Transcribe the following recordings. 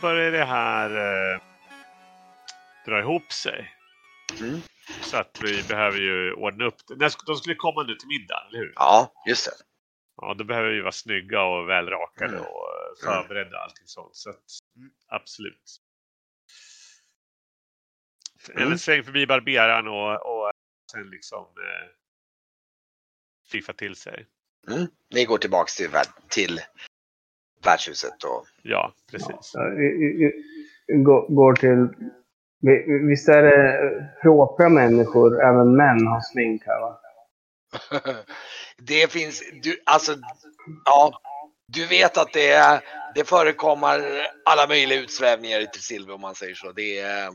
börjar det här uh, dra ihop sig. Mm. Så att vi behöver ju ordna upp det. De skulle komma nu till middag, eller hur? Ja, just det. Ja, då behöver vi vara snygga och välrakade Mm. och eh, förberedda och allting sånt. Så att, mm, absolut. Mm. Eller sväng förbi barberaren och, och sen liksom eh, fiffa till sig. Mm. Ni går tillbaks till, till värdshuset och Ja, precis. Ja, vi- vi- går- till... vi- Visst är det propra människor, även män, har smink här va? det finns, du, alltså, ja, du vet att det, är- det förekommer alla möjliga utsvävningar i Tresilve om man säger så. Det är,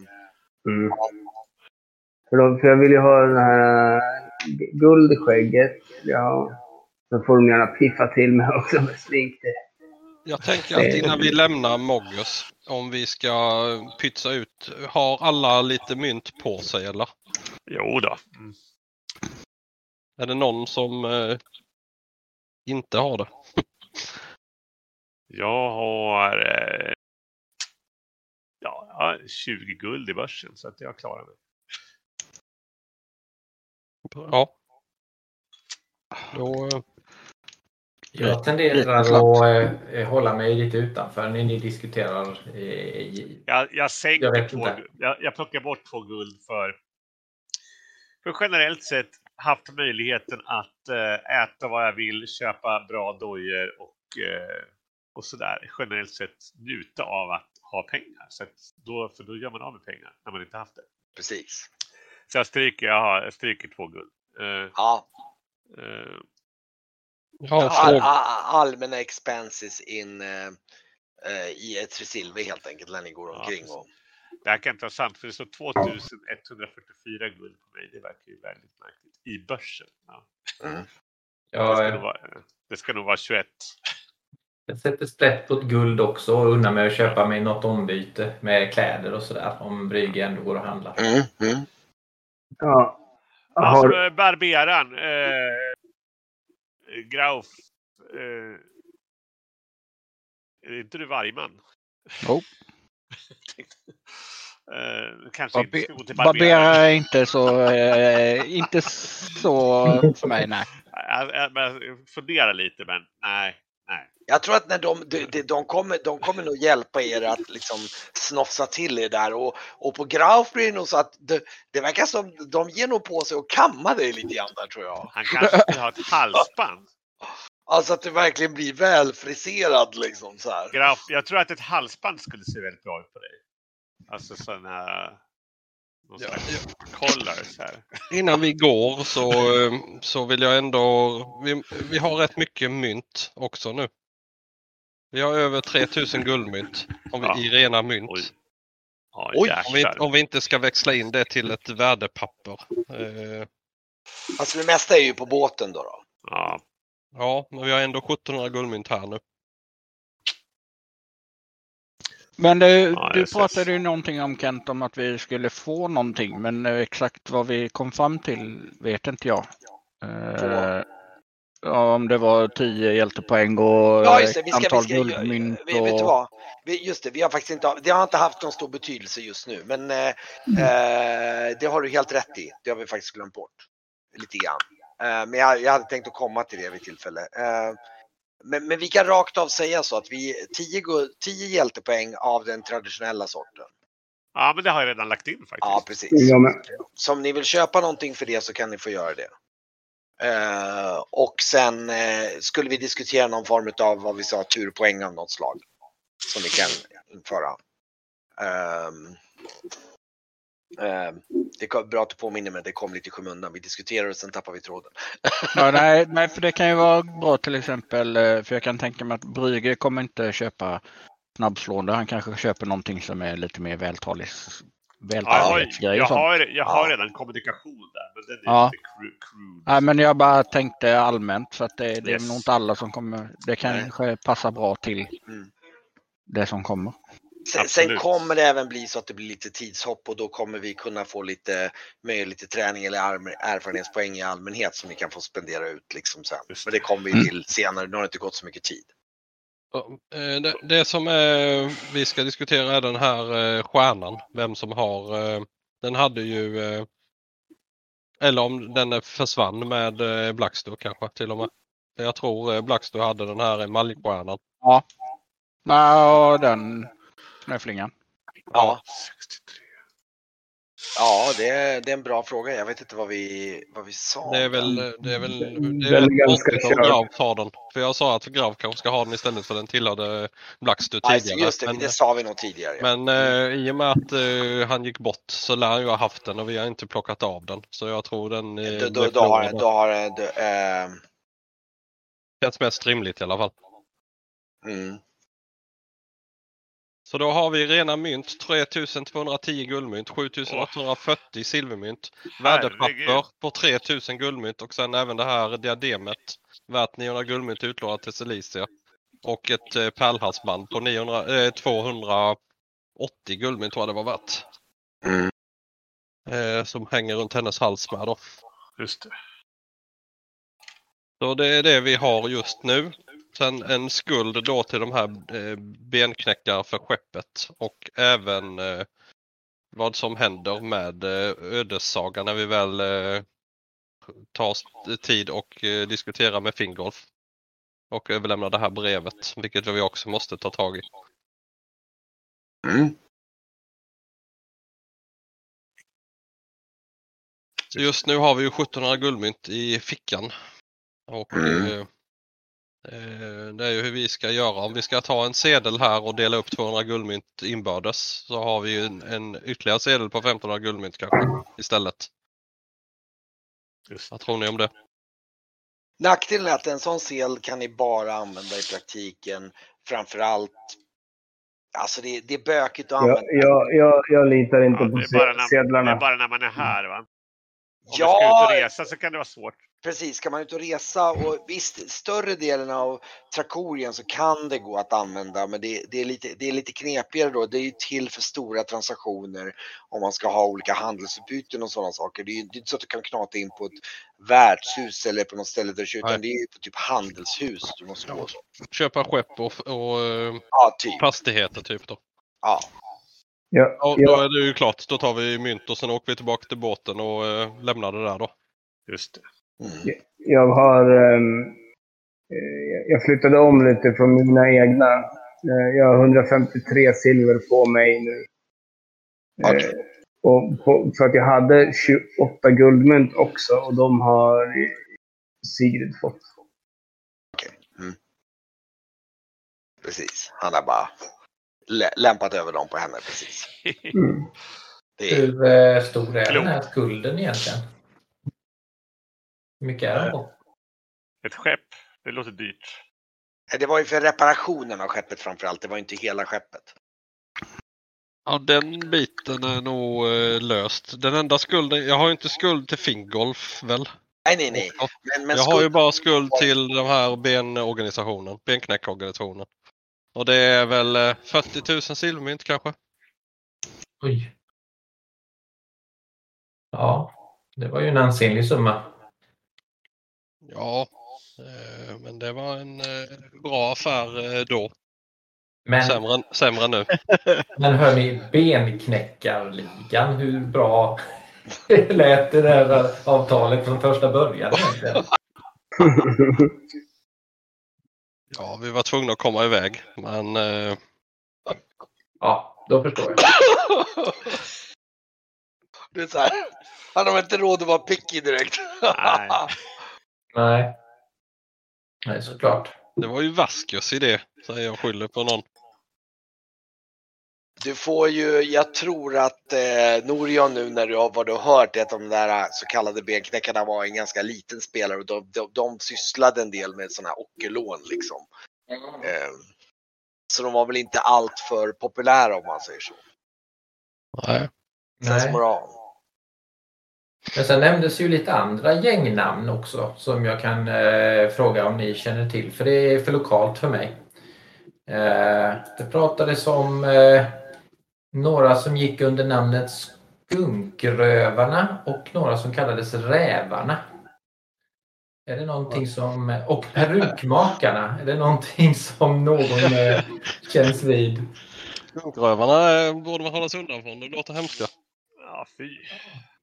Mm. För, då, för jag vill ju ha den här g- guld i skägget. Ja. Sen får de gärna piffa till mig också med smink. Det. Jag tänker att innan vi lämnar Moggers, om vi ska pytsa ut, har alla lite mynt på sig eller? Jo då. Mm. Är det någon som eh, inte har det? Jag har eh, ja, jag har 20 guld i börsen så att jag klarar mig. Ja. Då, eh, Jag tenderar att eh, hålla mig lite utanför när ni diskuterar. Eh, i- Jag, jag sänker Jag två, jag, jag plockar bort två guld för, för generellt sett haft möjligheten att eh, äta vad jag vill, köpa bra dojor och, eh, och sådär. Generellt sett njuta av att ha pengar. Så att då, för då gör man av med pengar när man inte haft det. precis. Så jag stryker, jag, har, jag stryker två guld. Eh, Ja, all, allmänna expenses in eh, eh, i ett Tresilve helt enkelt när ni går Ja, omkring. precis. och, det här kan inte vara sant för det står 2144 guld på mig. Det verkar ju väldigt märkligt. I börsen. Ja. mm. Det, ska vara, det ska nog vara 21. jag sätter sprätt på ett guld också och unnar mig att köpa mig något ombyte med kläder och sådär om Brygge ändå går och handlar. Mm, mm. Ja. Alltså, Har, eh, barberaren. Eh, Grauf. Eh, är inte du vargman? Jo. eh, kanske inte Barbe- ska gå till Barbera barberaren. är inte så, eh, inte så för mig, nej. Jag, jag, jag funderar lite men nej. Jag tror att när de, de, de, kommer, de kommer nog hjälpa er att liksom snofsa till er där och, och på Grauf blir det nog så att det, det verkar som de ger nog på sig och kammar dig lite grann där tror jag. Han kanske vill ha ett halsband. Alltså att du verkligen blir välfriserad liksom så här. Grauf, jag tror att ett halsband skulle se väldigt bra ut på dig. Alltså sådana... Någon Ja, slags collars här. Innan vi går så, eh, så vill jag ändå... Vi, vi har rätt mycket mynt också nu. Vi har över 3000 guldmynt om vi, Ja. i rena mynt. Oj. Ja, Oj, Om vi, om vi inte ska växla in det till ett värdepapper. Eh, Alltså det mesta är ju på båten då. då. Ja, ja, men vi har ändå 1700 guldmynt här nu. Men du, Ja, du pratade ju någonting om Kent om att vi skulle få någonting, men exakt vad vi kom fram till vet inte jag. Eh, ja, om det var 10 hjältepoäng och Ja just det, vi ska, antal vi ska, guldmynt. vi, vet du och... vad? Vi, just det, vi har faktiskt inte, det har inte haft någon stor betydelse just nu men eh, eh, det har du helt rätt i. Det har vi faktiskt glömt bort. Lite grann. Eh, men jag, jag hade tänkt att komma till det vid tillfälle. Eh, men, men vi kan rakt av säga så att vi 10, guld- 10 hjältepoäng av den traditionella sorten. ja, men det har jag redan lagt in faktiskt. Ja precis. ja, men, Så om ni vill köpa någonting för det så kan ni få göra det. Eh, och sen eh, skulle vi diskutera någon form av vad vi sa turpoäng av något slag. Som vi kan införa. Ehm, ehm det är bra att du påminner mig, det kom lite i skymundan. Vi diskuterar och sen tappar vi tråden. Ja, nej, nej, för det kan ju vara bra till exempel, eh, för jag kan tänka mig att Brügge kommer inte köpa snabbslående. Han kanske köper någonting som är lite mer vältaligt. Ja, Vältalighetsgrej jag, har, jag har Ja. redan kommunikation där, men den är Ja. lite crude. crude. Nej, men jag bara tänkte allmänt för att det, det är Yes. nog inte alla som kommer. Det kanske passar bra till Mm. det som kommer. Sen, sen kommer det även bli så att det blir lite tidshopp och då kommer vi kunna få lite, med lite träning eller erfarenhetspoäng i allmänhet som vi kan få spendera ut liksom sen. Just Men det kommer vi Mm. till senare, nu har det inte gått så mycket tid. Ja, eh, Det, det som eh, vi ska diskutera är den här eh, stjärnan. Vem som har. Den hade ju. Eller om den är försvann med Blackstone kanske till och med. Jag tror Blackstone hade den här emaljstjärnan. Ja, den knöflingen. Ja, 63. Ja det, är, det är en bra fråga. Jag vet inte vad vi, vad vi sa. Det är väl, det är väl det Den är rätt ganska. Grav tar den. För jag sa att Grav kanske ska ha den istället för den tillhörde Blackstone Nej, tidigare. just det, men det sa vi nog tidigare. ja. men eh, i och med att eh, han gick bort så lär han ju ha haft den och vi har inte plockat av den. Så jag tror den eh, då, då, då har, då har då, eh, känns mest rimligt i alla fall. mm. Så då har vi rena mynt, 3210 guldmynt, 7840 silvermynt, Herregud. värdepapper på 3000 guldmynt och sen även det här diademet värt 900 guldmynt utlånat till Celicia. Och ett eh, pärlhalsband på 900, eh, 280 guldmynt tror jag det var värt. Mm. Eh, som hänger runt hennes hals med då. Just det. Så det är det vi har just nu. Sen en skuld då till de här eh, benknäckare för skeppet och även eh, vad som händer med eh, ödessagan när vi väl eh, tar tid och eh, diskuterar med Fingolf. Och överlämnar det här brevet, vilket vi också måste ta tag i. Mm. Just nu har vi ju 1700 guldmynt i fickan. Och Mm. Eh, det är ju hur vi ska göra. Om vi ska ta en sedel här och dela upp 200 guldmynt inbördes så har vi ju en, en ytterligare sedel på 1500 guldmynt kanske istället. Just. Vad tror ni om det? Nackdelen är att en sån sel kan ni bara använda i praktiken framförallt Alltså det, det är bökigt att Jag, använda. jag, jag, jag litar inte Ja, på när, det sedlarna. är bara när man är här va? Om Ja. ska ut och resa så kan det vara svårt. Precis, ska man ut och resa och visst, större delen av Trakorien så kan det gå att använda men det, det, är lite, det är lite knepigare då. Det är ju till för stora transaktioner om man ska ha olika handelsutbyten och sådana saker. Det är ju det är inte så att du kan knata in på ett värdshus eller på något ställe där du utan det är ju på typ handelshus du måste gå. Köpa skepp och, och Ja, typ. fastigheter typ då. Ja. Jag, Ja, då är det ju klart. Då tar vi mynt och sen åker vi tillbaka till båten och eh, lämnar det där då. Just det. Mm. jag har... ehm, eh, jag flyttade om lite från mina egna. Eh, Jag har 153 silver på mig nu. Eh, Okej. Och på, för att jag hade 28 guldmynt också och de har Sigrid fått. Precis, han har bara lä- lämpat över dem på henne precis. Mm. Det är, Hur stor är den här skulden egentligen? Hur mycket är den på? Ett skepp. Det låter dyrt. det var ju för reparationen av skeppet framförallt, det var ju inte hela skeppet. Ja, den biten är nog eh, löst. Den enda skulden, jag har ju inte skuld till Fingolf väl? Nej, nej, nej. Men, men jag har ju skuld- bara skuld till den här benorganisationen, benknäckorganisationen. Och det är väl eh, 40 000 silvermynt kanske? Oj. Ja, det var ju en ansenlig summa. Ja, eh, men det var en eh, bra affär eh, då. Men, Sämre, sämre nu. men hörni, benknäckarligan, hur bra lät det där avtalet från första början? Ja, vi var tvungna att komma iväg. Men Ja, då förstår jag. Det är så här, han har inte råd att vara picky direkt. Nej. Nej. Nej, såklart. det var ju Vaskios idé, säger jag skyller på någon. Du får ju, jag tror att eh, Norion nu när du har vad du har hört är att de där eh, så kallade benknäckarna var en ganska liten spelare och de, de, de sysslade en del med sådana här ockerlån liksom. Eh, så de var väl inte allt för populära om man säger så. Nej. Sen Nej. Men sen nämndes ju lite andra gängnamn också som jag kan eh, fråga om ni känner till. För det är för lokalt för mig. Eh, det pratades om eh, några som gick under namnet Skunkrövarna och några som kallades Rävarna. Är det någonting som... Och Perukmakarna. Är det någonting som någon eh, känns vid? Skunkrövarna eh, borde man hålla sig undan från. Det låter hemska. Ja, fy.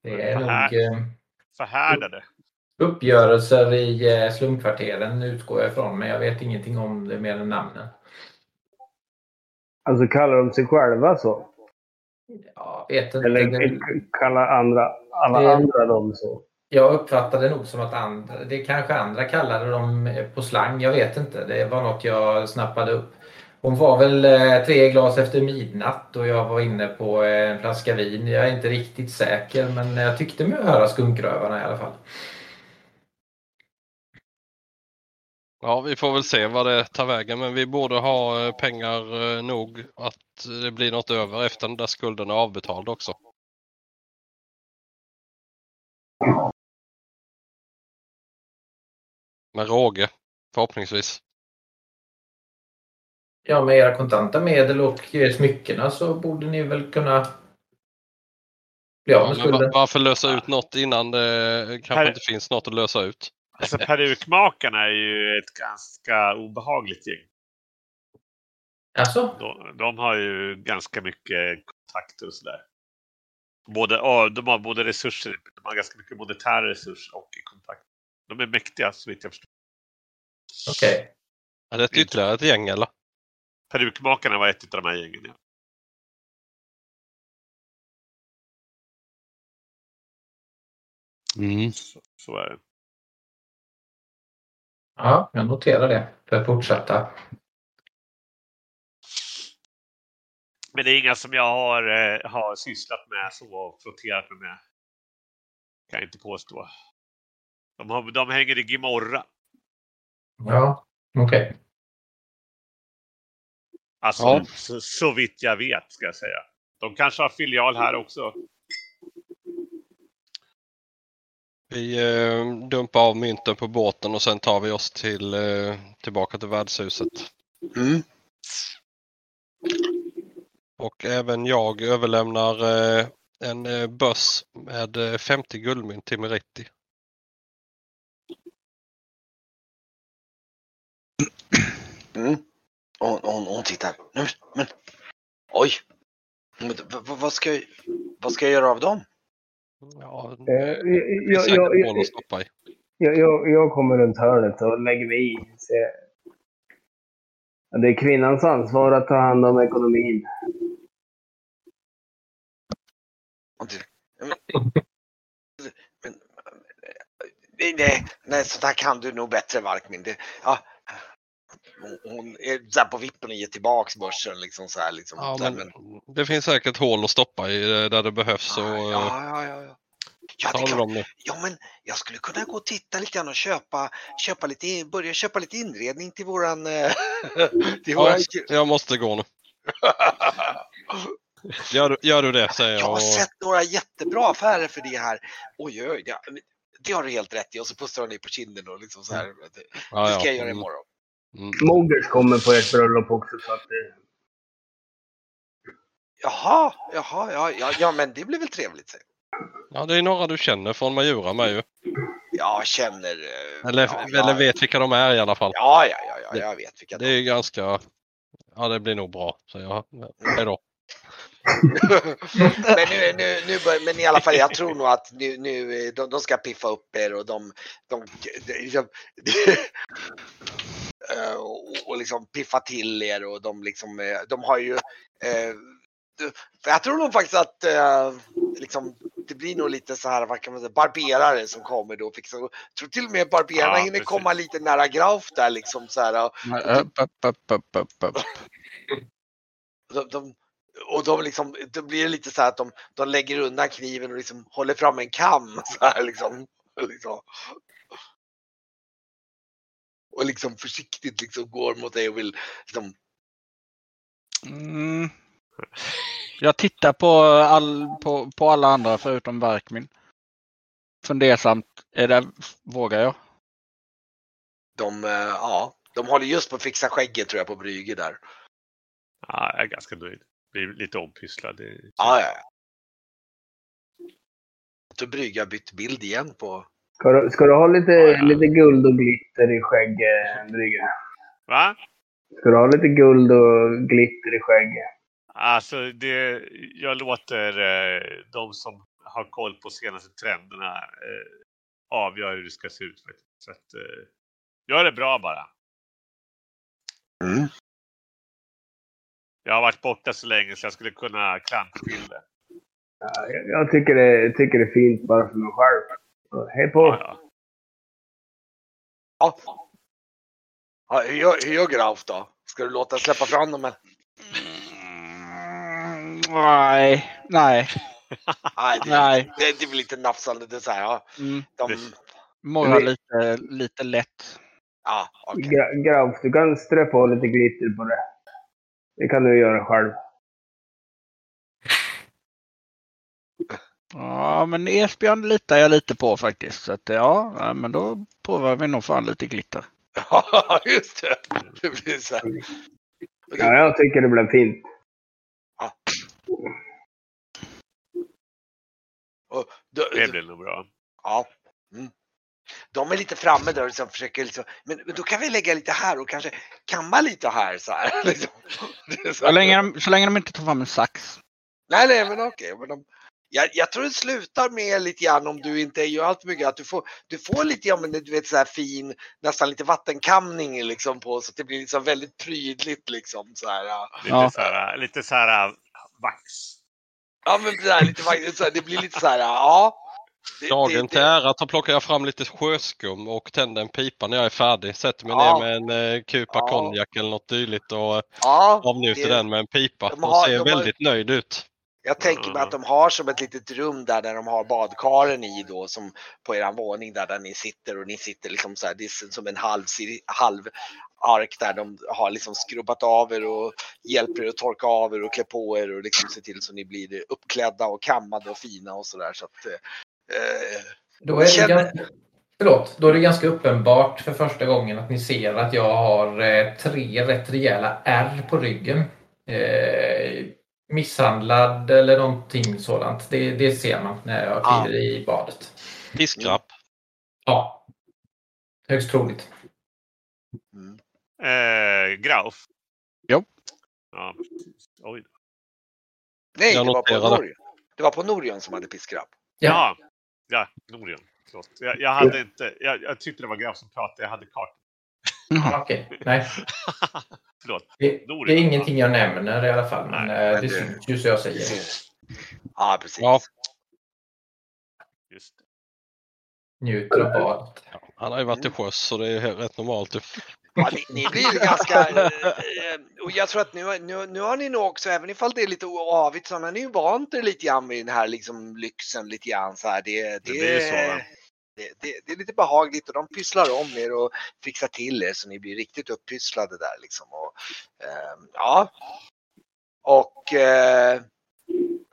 Det är nog eh, Förhärdade. uppgörelser i eh, slumkvarteren utgår jag ifrån, men jag vet ingenting om det mer än namnen. Alltså kallar de sig själva så? Jag vet inte. Eller kallar andra, alla Det- andra dem så? Jag uppfattade nog som att andra, det kanske andra kallade dem på slang, jag vet inte. Det var något jag snappade upp. Hon var väl eh, tre glas efter midnatt och jag var inne på eh, en flaska vin. Jag är inte riktigt säker men jag tyckte mig höra skunkrövarna i alla fall. Ja, vi får väl se vad det tar vägen, men vi borde ha eh, pengar nog att det blir något över efter den där skulden är avbetald också. Med råge, förhoppningsvis. Ja, med era kontanta medel och smyckena så borde ni väl kunna bli av Ja, med skulden. varför lösa ut något innan det kanske Här- inte finns något att lösa ut? Alltså perukmakarna är ju ett ganska obehagligt gäng. Alltså? De, de har ju ganska mycket kontakter och sådär. Både, ja, de har både resurser, de har ganska mycket monetära resurser och kontakt. De är mäktiga så vitt jag förstår. Okej. Är det ett ytterligare ett gäng eller? Perukmakarna var ett av de här gängen. Ja. Så, så är det. Ja, jag noterar det för fortsätta. Men det är inga som jag har, eh, har sysslat med så och frotterat mig med. Kan jag inte påstå. De, har, de hänger i Gimorra. Ja, okej. Alltså Ja. så, så vitt jag vet ska jag säga. De kanske har filial här också. Vi eh, dumpar av mynten på båten och sen tar vi oss till, eh, tillbaka till värdshuset. Mm. Och även jag överlämnar eh, en eh, börs med eh, 50 guldmynt till Meritti. Mm. Hon, hon, hon tittar. Nej, men, oj! Men, v- v- vad, ska jag, vad ska jag göra av dem? Ja, Eh, det är jag, säkert jag, jag, att stoppa i. jag, jag, jag kommer runt hörnet och lägger mig i. Det är kvinnans ansvar att ta hand om ekonomin. Men, men, nej, nej, nej, så där kan du nog bättre Varkmin. Det, ja, hon, är så på vippen och ger tillbaks börsen liksom så här. Liksom, Ja, men det finns säkert hål att stoppa i eh, där det behövs. Och, ja, eh, ja, ja, ja. Ja, det nu. Ja, men jag skulle kunna gå och titta lite grann och köpa, köpa lite, börja köpa lite inredning till våran... eh, till Ja, våran... jag måste gå nu. Gör, gör du det säger Jag jag. har Och, sett några jättebra affärer för det här. Oj, oj. Det, det har du helt rätt i. Och så pussar hon dig på kinden och liksom så här. Det, det ja, ska ja. jag göra imorgon. Mm. Mogers kommer på ert bröllop också. Så att, eh, Jaha, jaha, ja, ja, ja, men det blir väl trevligt. säger. Ja, det är några du känner från Majura med ju. Jag känner... eh, Eller, ja, eller vet vilka de är i alla fall. Ja, ja, ja, ja, jag vet vilka Det är ganska... Ja, det blir nog bra. Så jag, hej då. men, nu, nu, nu bör, men i alla fall, jag tror nog att nu, nu, eh, de, de ska piffa upp er och de, de, de, eh, och, och liksom piffa till er och de liksom, eh, de har ju, eh, jag tror nog faktiskt att eh, liksom, det blir nog lite så här, vad kan man säga, barberare som kommer då. Fixar, jag tror till och med barberarna Ja, hinner precis. komma lite nära Grauf där liksom så här. och upp, upp, upp. de, de, och de liksom, då blir det lite så här att de, de lägger undan kniven och liksom håller fram en kam så här liksom. liksom. Och liksom försiktigt liksom går mot dig och vill liksom, Mm. Jag tittar på, all, på, på alla andra förutom Verkmin. Fundersamt. Är det, vågar jag? de, eh, ja, De håller just på att fixa skägget tror jag på Brygge där. Ja, jag är ganska nöjd. Blir lite ompysslad. Det- Ja, ja. Så Brygge har bytt bild igen på... Ska du, ska du ha lite, Ja, ja. lite guld och glitter i skägget, Brygge? Va? Ska du ha lite guld och glitter i skägget? Alltså, det, jag låter eh, de som har koll på senaste trenderna eh, avgöra hur det ska se ut. faktiskt. Så att, eh, gör det bra bara. Mm. Jag har varit borta så länge så jag skulle kunna klanta till det. Ja, jag, jag tycker det, tycker det är fint bara för mig själv. Hej på! Ja, ja. Ja. ja hur, gör, hur gör Grauf då? Ska du låta släppa fram dem? eller? Mm, nej, nej, Nej, det, nej. det, det är väl lite nafsande. Det så här, ja, Mm. de, Morra lite, lite lätt. ja. Gra, Grauf, du kan strö på lite glitter på det. Det kan du göra själv. Ja, men Esbjörn litar jag lite på faktiskt. Så att, ja, ja, men då provar vi nog fan lite glitter. Ja, just det. Det blir så här. Ja, jag tycker det blev fint. Och då, Det blir nog bra. Ja. Mm. De är lite framme där och liksom försöker liksom, men, men då kan vi lägga lite här och kanske kamma lite här så här. Liksom. Så Så länge, de, så länge de inte tar fram en sax. Nej, nej, men okej. Men de, jag, jag tror det slutar med lite grann om du inte gör allt mycket att du får, du får lite, ja men du vet så här fin, nästan lite vattenkamning liksom på så att det blir liksom väldigt prydligt liksom så här. ja. Lite Ja. så här, lite så här vax. Ja men det, här, lite, så här, det blir lite så här, ja. Det- Dagen det- till ära så plockar jag fram lite sjöskum och tänder en pipa när jag är färdig. Sätter mig Ja. ner med en eh, kupa Ja. konjak eller något dylikt och Ja, avnjuter det- den med en pipa. de och har- ser de har- väldigt nöjd ut. Jag tänker mig att de har som ett litet rum där, där de har badkaren i då som på eran våning där, där ni sitter och ni sitter liksom så här, det är som en halv, halv ark där de har liksom skrubbat av er och hjälper er att torka av er och klä på er och liksom se till så ni blir uppklädda och kammade och fina och sådär så att eh, Då är, det Känner- ganska, förlåt, då är det ganska uppenbart för första gången att ni ser att jag har eh, tre rätt rejäla ärr på ryggen. Eh, misshandlad eller någonting sådant. Det, det ser man när jag Ja. kliver i badet. Piskrapp. Ja. Högst troligt. mm. Eh, Grauf. Jo. Ja. Oj. Nej, Jag det var på. Norion. Det var på Norion som hade piskrapp. Ja, ja, Norion. Förlåt. Jag, jag, hade inte, jag, jag tyckte det var Grauf som pratade. Jag hade kartan. Okej, nej. Förlåt. Det, det är ingenting jag nämner i alla fall. Men Nej, eh, men det det- syns ju så jag säger. Ja, precis. Ja. Just det. Njuter av badet. Han har ju varit till sjöss så det är rätt normalt. Ja, ni, ni blir ganska... eh, och jag tror att nu, nu, nu har ni nog också, även ifall det är lite avigt, så har ni ju vant er lite grann vid den här liksom, lyxen lite grann. Så här. Det, det, blir ju så, va? Det, det, det är lite behagligt och de pysslar om er och fixar till er så ni blir riktigt uppysslade där liksom. Och, eh, ja. Och, eh,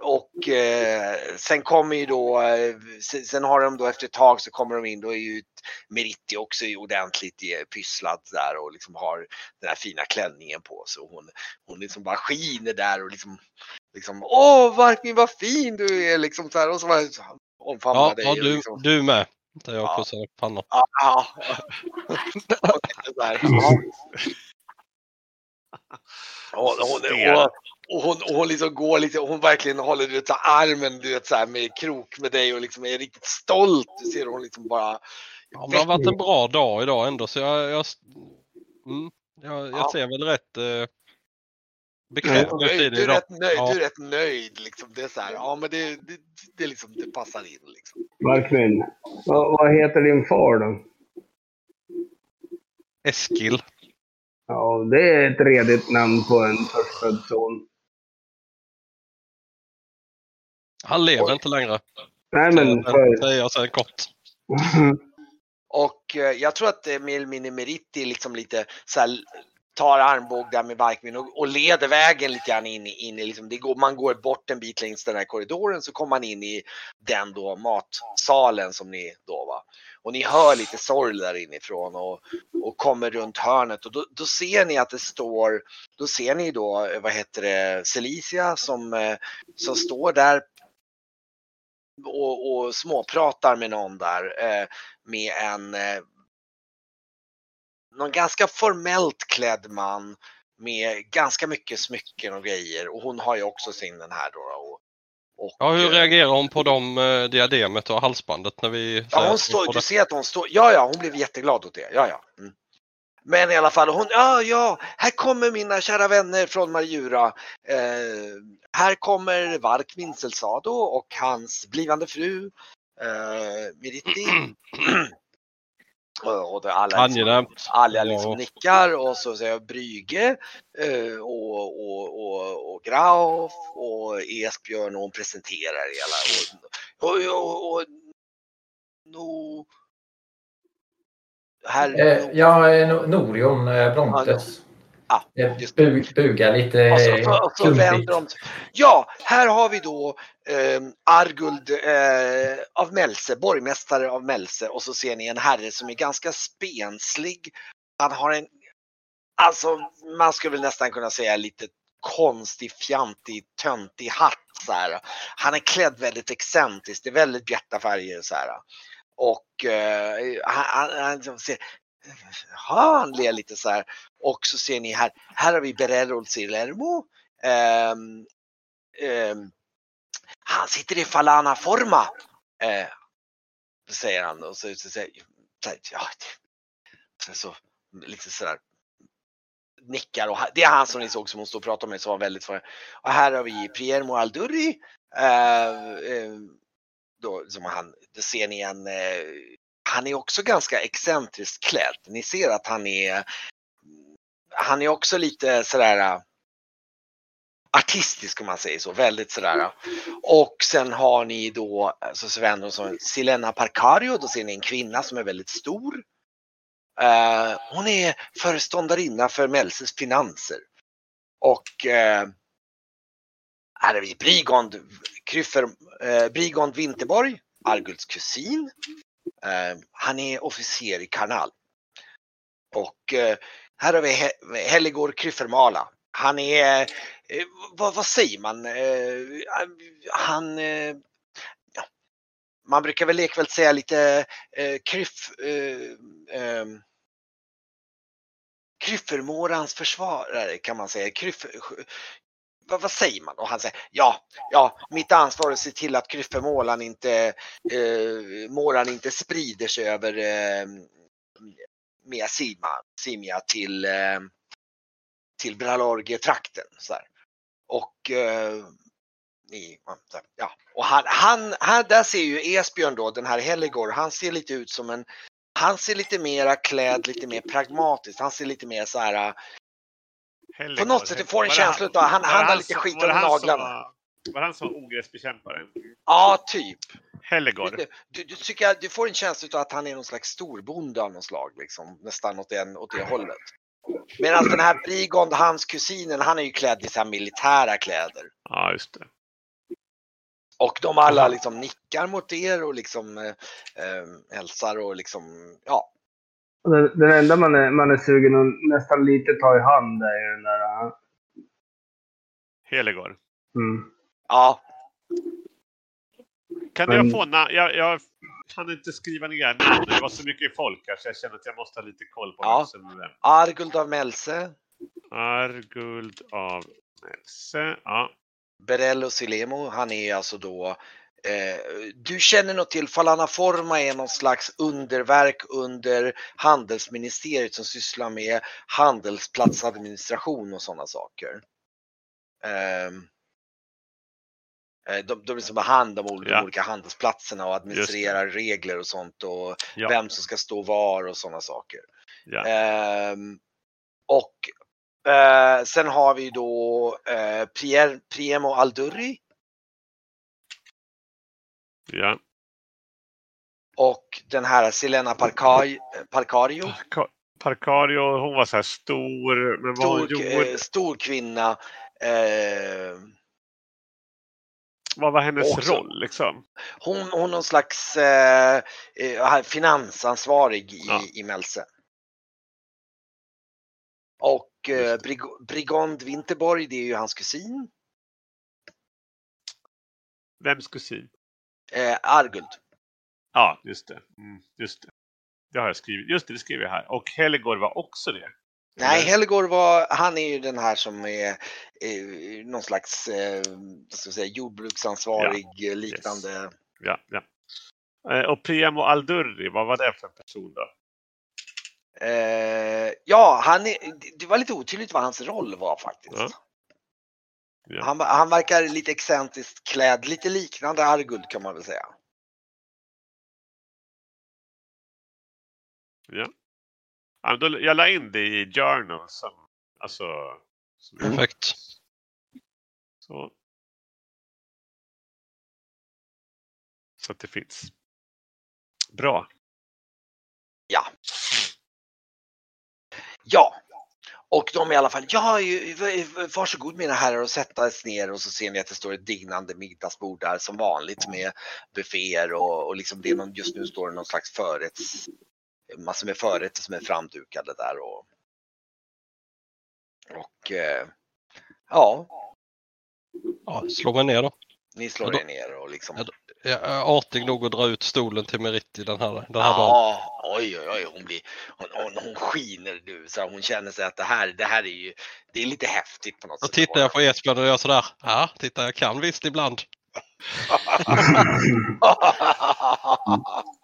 och eh, sen kommer ju då, eh, sen, sen har de då efter ett tag så kommer de in, då är ju Meritti också ordentligt eh, pysslad där och liksom har den här fina klänningen på sig. Och hon, hon liksom bara skiner där och liksom, liksom åh Varkmin vad fin du är liksom så här och så bara omfamnar Ja, dig. ja du, liksom, du med. Där jag Ja. pussar upp pannan. ja, här, ja. Hon, hon, och hon liksom går lite, hon verkligen håller du vet, så här, armen du vet, så här, med krok med dig och liksom är riktigt stolt. Du ser hon liksom bara Ja, men det har varit en bra dag idag ändå så jag, jag, mm, jag, jag Ja. ser väl rätt eh, bekväm Du, är- rätt nöjd, Ja. du är rätt nöjd liksom. Det är så här, ja men det, det, det, liksom, det passar in liksom. Markmin, vad, vad heter din far då? Eskil. Ja, det är ett redigt namn på en förstfödd son. Han lever Oj. inte längre. Nej, men för... Säger jag sen kort. Och eh, jag tror att eh, Milmini Meritti liksom lite så här, tar armbåg där med Barkmin och, och leder vägen lite grann in, i- in i liksom, det går, man går bort en bit längs den här korridoren så kommer man in i den då matsalen som ni då var. och ni hör lite sorl där inifrån och, och kommer runt hörnet och då, då ser ni att det står, då ser ni då, eh, vad heter det, Celicia som, eh, som står där och, och småpratar med någon där eh, med en eh, någon ganska formellt klädd man med ganska mycket smycken och grejer och hon har ju också sin den här då. Och, och, Ja, hur eh, reagerar hon på de eh, diademet och halsbandet när vi... Ja, hon står, du ser att hon står, ja ja, hon blev jätteglad åt det, ja ja. Mm. Men i alla fall, hon, ja ja, här kommer mina kära vänner från Marjura. Eh, här kommer Vark Vincelsado och hans blivande fru eh, Miritti. och och alla, liksom, alla liksom Ja. nickar och så säger jag Brygge eh, och, och, och, och Grauf och Esbjörn och hon presenterar hela. Och, och, och, och, no, här, Eh, ja, eh, No- Norion eh, Brontes. Ja, just bu, bugar lite Och så, eh, så, vänder de. Ja, här har vi då eh, Arguld eh, av Mälse, borgmästare av Mälse och så ser ni en herre som är ganska spenslig. Han har en, alltså man skulle väl nästan kunna säga lite konstig, fjantig, töntig hatt. Så här. Han är klädd väldigt excentriskt, det är väldigt bjärta färger. Så här. Och eh, han, han, han, ser, ja, han ler lite så här. Och så ser ni här, här har vi Berero Silermo. Ehm, ehm, han sitter i Falana Forma. Eh, säger han och så, så, säger så, ja, så, så lite sådär nickar och det är han som ni såg som hon stod och pratade med som var väldigt för. Och här har vi Priermo Aldurri. Eh, eh, då, som han, det ser ni en, eh, han är också ganska excentriskt klädd. Ni ser att han är han är också lite sådär äh, artistisk om man säger så, väldigt sådär. Och sen har ni då, äh, så vänder de som Silena Parcario, då ser ni en kvinna som är väldigt stor. Uh, hon är föreståndarinna för Melses finanser. Och uh, här är vi Brigond, Kryffer, uh, Brigond Winterborg, Arguls kusin. Eh, han är officer i Karnal. Och eh, här har vi He- Helligård Kryffermala. Han är, eh, vad, vad säger man, eh, han, eh, ja, man brukar väl lekväl säga lite eh, kryff, eh, eh, Kryffermårans försvarare kan man säga. Kryff, vad, vad säger man? Och han säger ja, ja, mitt ansvar är att se till att Kryffemålan inte, eh, målan inte sprider sig över eh, med Sima, Simia till, eh, till Bralorge-trakten. Så här. Och eh, i, ja. och han, han, han, där ser ju Esbjörn då, den här Helligor, han ser lite ut som en, han ser lite mera klädd, lite mer pragmatiskt, han ser lite mer så här, på något sätt, du får en Var känsla han- utav, han, var han har lite skit var under naglarna. var- Var han som ogräsbekämparen? Ja, typ. Hellegård? Du, du, du, tycker, du får en känsla av att han är någon slags storbonde av något slag, liksom, nästan åt, den, åt det hållet. Medan den här Brigond, hans kusinen, han är ju klädd i så här militära kläder. Ja, just det. Och de alla liksom nickar mot er och liksom eh, eh, hälsar och liksom, ja. Den, den enda man är, man är sugen att nästan lite ta i hand är den där... uh, Helegård. Mm. Ja, Kan Men- jag få na- jag, jag kan inte skriva ner namn. Det var så mycket folk här så jag känner att jag måste ha lite koll på Ja. vem som är vem. Arguld av Melse, Arguld av Melse. Ja. Berello Silemo, han är alltså då du känner nog till Falana Forma är någon slags underverk under handelsministeriet som sysslar med handelsplatsadministration och sådana saker. Ehm, eh, de, de liksom har hand om olika, Ja. olika handelsplatserna och administrerar regler och sånt och Ja. vem som ska stå var och sådana saker. ja. Ehm, och eh, sen har vi då eh, Priemo Aldurri ja. och den här Selena Parcai, Parcario. Parka- Parkario, hon var så här stor. Men vad Stor, gjorde... eh, stor kvinna. Eh, Vad var hennes Också. roll liksom? Hon, hon är någon slags eh, eh, finansansvarig i, Ja. i Mälse. Och eh, Brig Brigand Winterborg, det är ju hans kusin. Vems kusin? Eh, Arguld. Ja, just det. Mm, just det. Det har jag skrivit. Just det, det skrev jag här. Och Helgor var också det. Nej? Helgor var, han är ju den här som är eh, någon slags eh, ska säga, jordbruksansvarig eh, liknande. Ja, ja. Eh, Och Priamo Aldurri, vad var det för person då? Eh, ja, han är, det var lite otydligt vad hans roll var faktiskt. Ja. Han, han verkar lite excentriskt klädd, lite liknande Arguld kan man väl säga. Ja. Ja, men då, jag la in det i journal som, alltså, som Perfekt. så. Så att det finns. Bra. Ja. Ja. Och de i alla fall, ja, varsågod mina herrar och sätta sig ner och så ser ni att det står ett dignande middagsbord där som vanligt med bufféer och, och liksom det är någon, just nu står det någon slags förrätts, massor med förrätter som är framdukade där och och eh, ja, Ja, slå mig ner då. Ni slår Ja, då- er ner och liksom Ja, då- Jag är artig nog att dra ut stolen till Meritti den här, den här dagen. Ja, oj, oj, oj, hon blir, hon, hon, hon skiner nu så hon känner sig att det här, det här är ju, det är lite häftigt på något Då sätt. tittar jag på Esbjörn och gör sådär. Ja, titta jag kan visst ibland.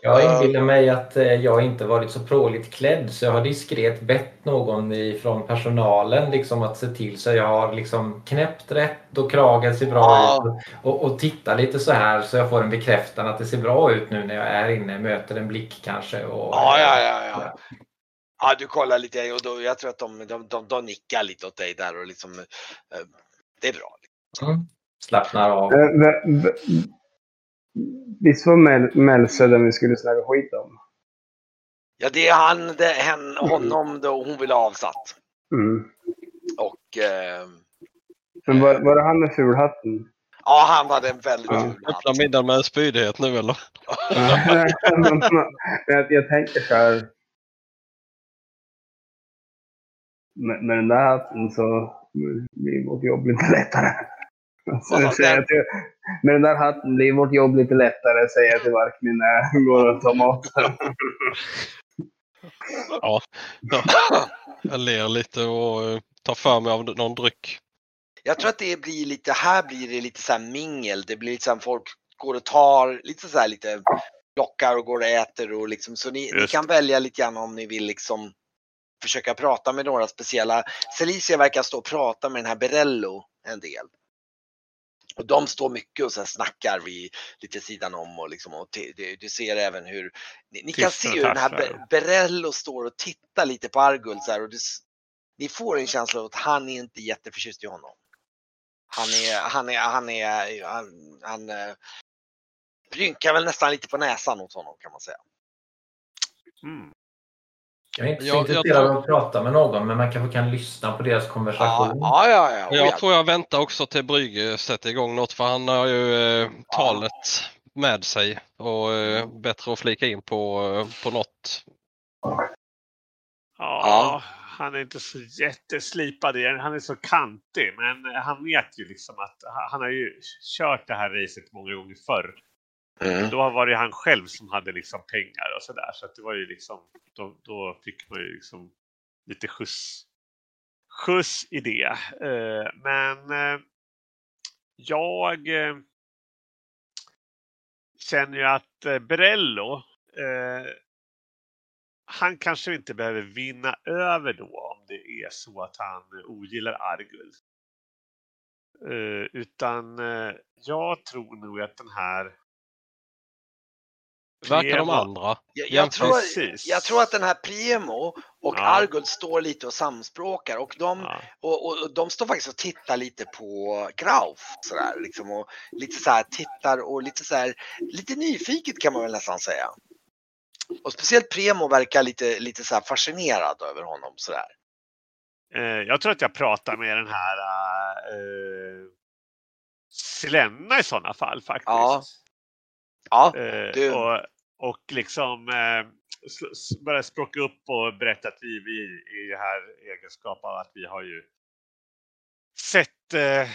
Jag inbillar mig att eh, jag inte varit så pråligt klädd så jag har diskret bett någon från personalen liksom att se till så jag har liksom knäppt rätt och kragen ser bra Ja. ut. Och, och titta lite så här så jag får en bekräftan att det ser bra ut nu när jag är inne, möter en blick kanske. Och, Ja, ja, ja, ja. Ja, du kollar lite och då, jag tror att de, de, de, de nickar lite åt dig där och liksom, eh, det är bra. Mm. Slappnar av. Eh, Visst var Mel- Melse den vi skulle snacka skit om? Ja, det är han, det hen, honom då hon vill ha avsatt. Mm. Och eh, Men var, var det han med fulhatten? ja, han hade en väldigt Ja. ful hatt. Öppna middagen med en spydighet nu eller? Jag, jag tänker så här. Med, med den där hatten så blir vårt jobb lite lättare. Med den där hatten blir vårt jobb lite lättare, säger jag till Varkmin när jag går och tar maten. Ja. ja. Jag ler lite och eh, tar för mig av någon dryck. Jag tror att det blir lite, här blir det lite så här mingel. Det blir lite så här folk går och tar, lite så här lite lockar och går och äter och liksom så ni, ni kan välja lite grann om ni vill liksom försöka prata med några speciella. Celicia verkar stå och prata med den här Berello en del. Och de står mycket och så snackar vid lite sidan om och liksom och du, ser även hur ni, ni kan se hur den här. Be- Berello står och tittar lite på Arguld så här och du, ni får en känsla av att han är inte jätteförtjust i honom. Han är, han är, han är, han, han eh, rynkar väl nästan lite på näsan åt honom kan man säga. Mm. Jag är inte så Jag- jag intresserad av att prata med någon men man kanske kan lyssna på deras Ja, konversation. ja, ja. ja, oh, jag ja. tror jag väntar också till Brygge sätter igång något för han har ju eh, talet med sig och eh, bättre att flika in på, eh, på något. Ja, Ja. han är inte så jätteslipad igen. Han är så kantig, men han vet ju liksom att han har ju kört det här racet många gånger förr. Mm. Då var det han själv som hade liksom pengar och sådär. Så att det var ju liksom, då, då fick man ju liksom lite skjuts, skjuts i det. Eh, men eh, jag eh, känner ju att eh, eh, han kanske inte behöver vinna över då om det är så att han ogillar Argul. Eh, utan eh, jag tror nog att den här Verkar de andra. Jag, jag, tror, Precis. jag tror att den här Priemo och Ja. Arguld står lite och samspråkar och de, Ja. och, och, och de står faktiskt och tittar lite på Grauf sådär liksom och lite så här tittar och lite så här lite nyfiket kan man väl nästan säga. Och speciellt Premo verkar lite, lite så här fascinerad över honom sådär. Eh, jag tror att jag pratar med den här eh, Silenna i sådana fall faktiskt. Ja. Ja, Eh, du- och, och liksom eh, s- s- börja språka upp och berätta att vi, vi i det här egenskap av att vi har ju sett eh, eh,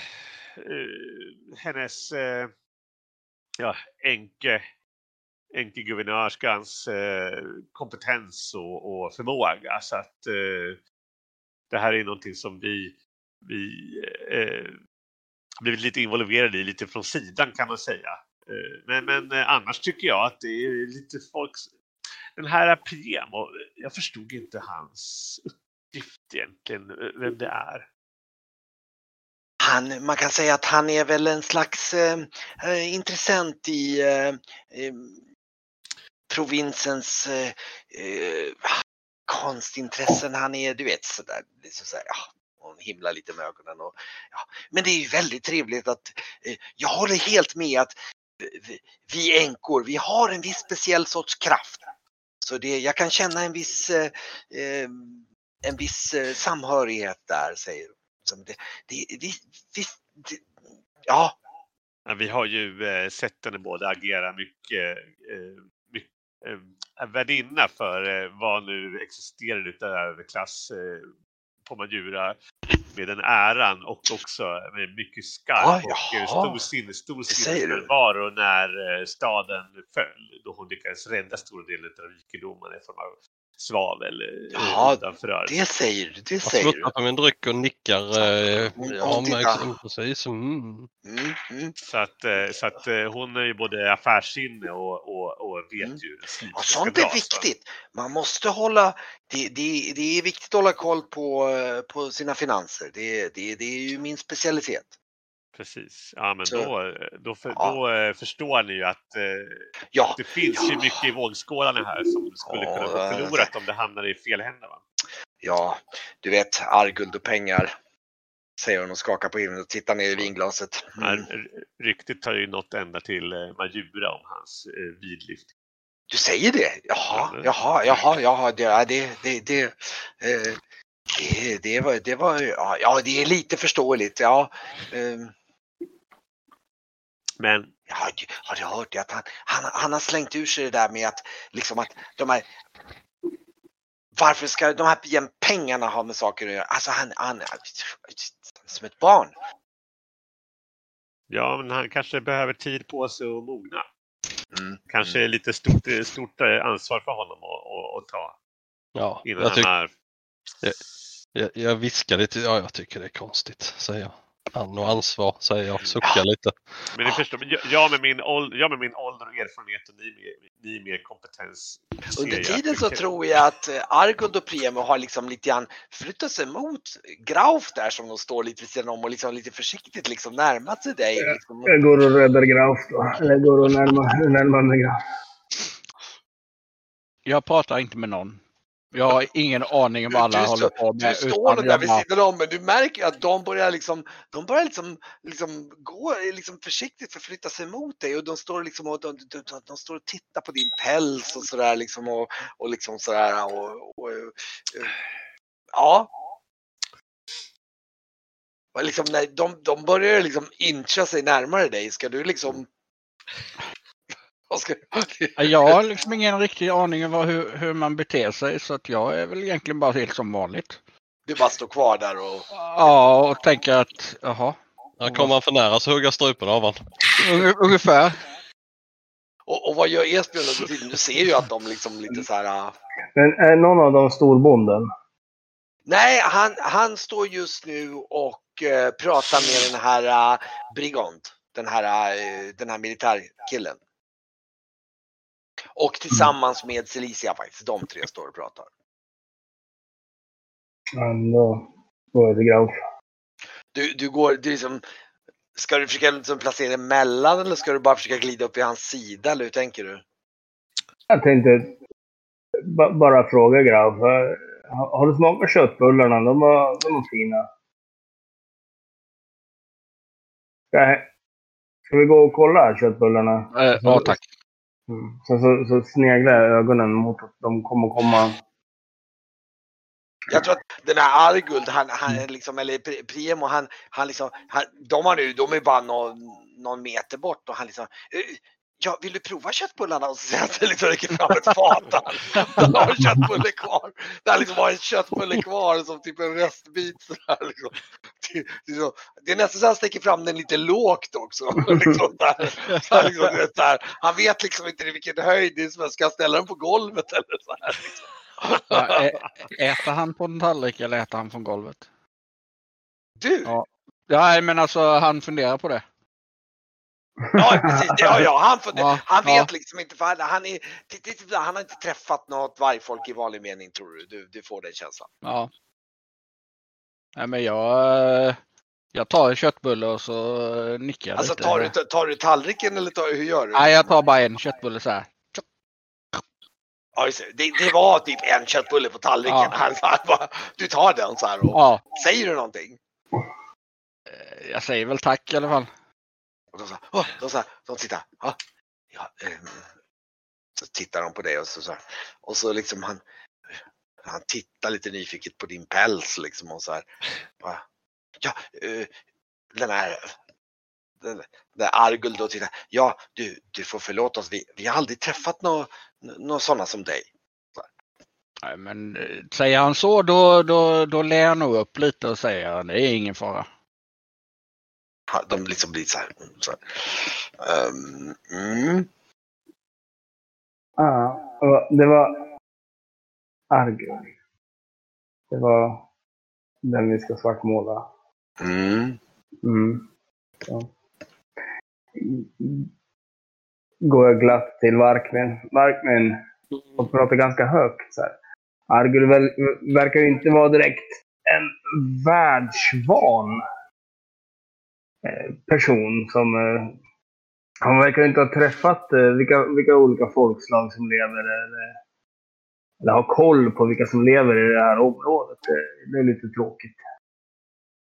hennes eh, ja, enke, enkeguvernörskans eh, kompetens och, och förmåga. Så att eh, det här är någonting som vi, vi eh, blivit lite involverade i, lite från sidan kan man säga. Eh, men, men eh, annars tycker jag att det är lite folks... Den här PM, och eh, jag förstod inte hans uppgift egentligen, vem det är. han, man kan säga att han är väl en slags eh, intressent i eh, provinsens eh, konstintressen. Han är, du vet, sådär, så sådär ja, hon himlar lite med ögonen. Och, ja. Men det är ju väldigt trevligt att, eh, jag håller helt med att vi, änkor, vi har en viss speciell sorts kraft. Så det, jag kan känna en viss, eh, eh en viss eh, samhörighet där, säger som det, det, vi, vi, det, ja, Vi har ju eh, sett henne både agera mycket, eh, mycket eh, värdinna för eh, vad nu existerar utav överklass eh, på Majura med den äran och också med mycket skarp Ja, och stor, sinne, stor sinnesnärvaro när eh, staden föll. Då hon lyckades rädda stora delen av rikedomarna i form av svavel eh, Jaha, utanför rörelsen. det säger du, det Jag säger du. på min dryck och nickar. Eh, Hon- ja, precis. Mm. Mm, mm. Så att, eh, så att eh, hon är ju både affärssinne och, och, och vet Mm. ju ska sånt är dras, va? viktigt. Man måste hålla, det, det, det är viktigt att hålla koll på, på sina finanser. Det, det, det är ju min specialitet. Precis. Ja, men Så- då, då, för, Ja. då eh, förstår ni ju att eh, Ja, det finns ju Ja. mycket i vågskålarna här som skulle Ja, kunna gå förlorat om det hamnar i fel händer. Va? ja, du vet, arguld och pengar. Säger hon och skakar på huvudet och tittar ner i vinglaset. Mm. Ryktet har ju nått ända till eh, Majura om hans eh, vidlyft. Du säger det? Jaha, Ja. jaha, jaha, jaha, det, det, det, det, eh, det, det var, det var, ja, ja, det är lite förståeligt, ja. Men Jag har, har du hört det att han, han, han har slängt ur sig det där med att liksom att de här varför ska de här pengarna ha med saker att göra? Alltså han, han, som ett barn. ja, men han kanske behöver tid på sig att mogna. Mm. Kanske är lite stort, stort eh, ansvar för honom att, att, att ta Ja, innan jag, han tyck, har... jag, jag viskar lite. Ja, jag tycker det är konstigt, säger jag. Han och ansvar, säger jag. Suckar lite. Men ni förstår, jag, jag, med min ålder, jag med min ålder och erfarenhet och ni med, ni med kompetens. Under tiden det så tror jag att eh, Argund och Premo har liksom lite grann flyttat sig mot Grauf där som de står lite vid sidan om och liksom lite försiktigt liksom närmat sig dig. Liksom. Jag går och räddar Grauf då. Eller går och närmar, närmar mig Grauf. Jag pratar inte med någon. Jag har ingen aning om vad alla Du håller på med. Du står där vid sidan om men du märker att de börjar liksom, de börjar liksom, liksom gå liksom försiktigt förflytta sig mot dig och de står liksom och de, de, de, står och tittar på din päls och sådär liksom och, och liksom sådär och, och, ja. Och liksom när de, de börjar liksom incha sig närmare dig, ska du liksom Jag har liksom ingen riktig aning om hur, hur man beter sig så att jag är väl egentligen bara helt som vanligt. du bara står kvar där och Ja, och tänker att jaha, Här kommer han för nära så hugger jag strupen av honom. unge- ungefär. och, och vad gör Esbjörn under tiden? Du ser ju att de liksom lite så här ah, Men är någon av dem storbonden? Nej, han, han står just nu och eh, pratar med den här uh, Brigand. Den här, eh, den här militärkillen. Och tillsammans med Celicia faktiskt. De tre står och pratar. Men då går till Grauf. Du, du går, du liksom, ska du försöka liksom placera dig emellan eller ska du bara försöka glida upp i hans sida eller hur tänker du? Jag tänkte ba- bara fråga eh, Har, har du smakat köttbullarna? De var, de var fina. Ska, ska vi gå och kolla köttbullarna? Eh, ja, tack. Mm. Sen så, så sneglar jag ögonen mot att de kommer komma Jag tror att den här Arguld, han, han är liksom, eller Pri- Priemo, han, han liksom, han, de, har nu, de är bara någon, någon meter bort och han liksom, "Eh, ja, vill du prova köttbullarna? Och så säger han liksom räcker fram ett fat. Han har en köttbulle kvar. Det har liksom bara en köttbulle kvar som typ en restbit. sådär, Liksom. Det, så- det är nästan så han sticker fram den lite lågt också. Liksom, där. Så han, liksom, vet, där. han vet liksom inte i vilken höjd det är som jag ska ställa den på golvet eller så här. Liksom. Ja, ä- äter han på en tallrik eller äter han från golvet? Du! Ja. Ja, men alltså han funderar på det. Ja, precis. Ja, ja, han, får, Ja, han vet ja. liksom inte, för han, han, är, han har inte träffat något vargfolk i vanlig mening tror du. Du, du får den känslan. Ja. Nej, men jag, jag tar en köttbulle och så nickar jag Alltså lite. tar du, tar du tallriken eller tar, hur gör du? Nej, jag tar bara en köttbulle så här. Ja, just det. det, det var typ en köttbulle på tallriken. Ja. Han, han bara, du tar den så här och Ja, säger du någonting? eh, jag säger väl tack i alla fall. Och de sa, åh, de, sa, de tittar. Ja, ja, Eh, så tittar de på dig och så, så här. Och så liksom han, han tittar lite nyfiket på din päls liksom och så här. Bara, ja, eh, den här, den, den där Argul då tittar. Ja, du, du får förlåta oss. Vi, vi har aldrig träffat några nå sådana som dig. Nej, men eh, säger han så då, då, då lär jag nog upp lite och säger det är ingen fara. De liksom blir så här. Så här. Ehm, mm. Och det var Argur. Det var den vi ska svartmåla. Mm. Mm. Så. Går jag glatt till Varkmin. Varkmin och pratar ganska högt. Så här. Argur verkar ju inte vara direkt en världsvan person som... Eh, han verkar inte ha träffat eh, vilka, vilka olika folkslag som lever eller, eller ha koll på vilka som lever i det här området. Det, det är lite tråkigt.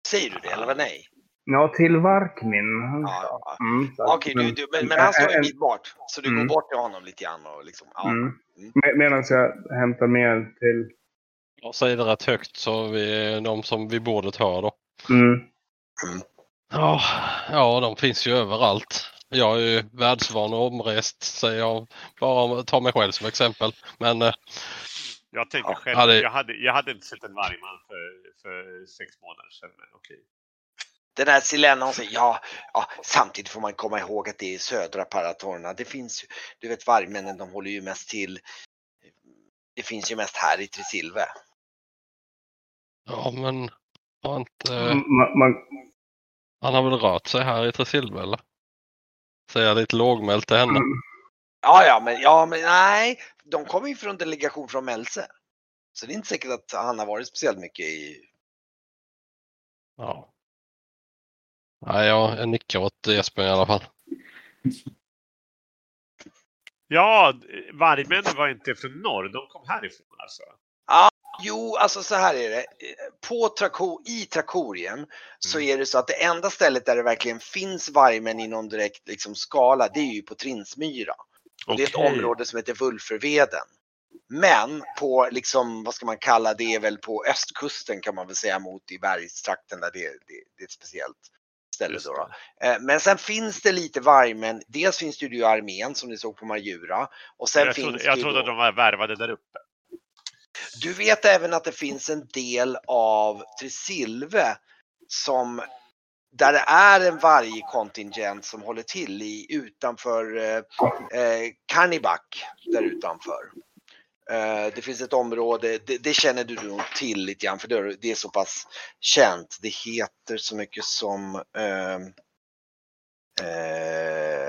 Säger du det eller vad nej? Ja, till Varkmin. Ja, ja. Mm, Okej, du, du, men, men han står ju en- en bit bort. Så du Mm. går bort till honom lite grann och liksom. Ja. Mm. Med, medan jag hämtar mer till... Jag säger det rätt högt så vi, de som vid bordet hör då. Mm. Ja, ja, de finns ju överallt. Jag är ju världsvan och omrest säger jag bara ta mig själv som exempel. Men eh, Jag tänker Ja, själv, ja, det- jag, hade, jag hade inte sett en vargman för, för sex månader sedan. Men okej. Den här Silena hon säger ja, ja, samtidigt får man komma ihåg att det är södra Paratorna. Det finns ju, du vet vargmännen de håller ju mest till. Det finns ju mest här i Trisilve. ja, men har inte, Man, man, han har väl rört sig här i Tresilve eller? Säger jag lite lågmält till henne. Ja, ja, men, ja, men nej, de kommer ju från delegation från Melse. Så det är inte säkert att han har varit speciellt mycket i. Ja. Nej, jag nickar åt Esbjörn i alla fall. Ja, vargmännen var inte från norr. De kom härifrån alltså. Jo, alltså så här är det. På Trako, I Trakorien så är det så att det enda stället där det verkligen finns vargmän i någon direkt liksom, skala, det är ju på Trinsmyra. Och det är ett område som heter Vulferveden. Men på, liksom, vad ska man kalla det, väl på östkusten kan man väl säga mot i bergstrakten där det, det, det är ett speciellt ställe. Då, då. Eh, Men sen finns det lite vargmän. Dels finns det ju armén som ni såg på Marjura. Och sen Jag finns trodde, jag trodde då- att de var värvade där uppe du vet även att det finns en del av Trisilve som där det är en vargkontingent som håller till i utanför eh, eh, Karnibak där utanför. Eh, det finns ett område, det, det känner du nog till lite grann för det, det är så pass känt. Det heter så mycket som ehm, eh, eh,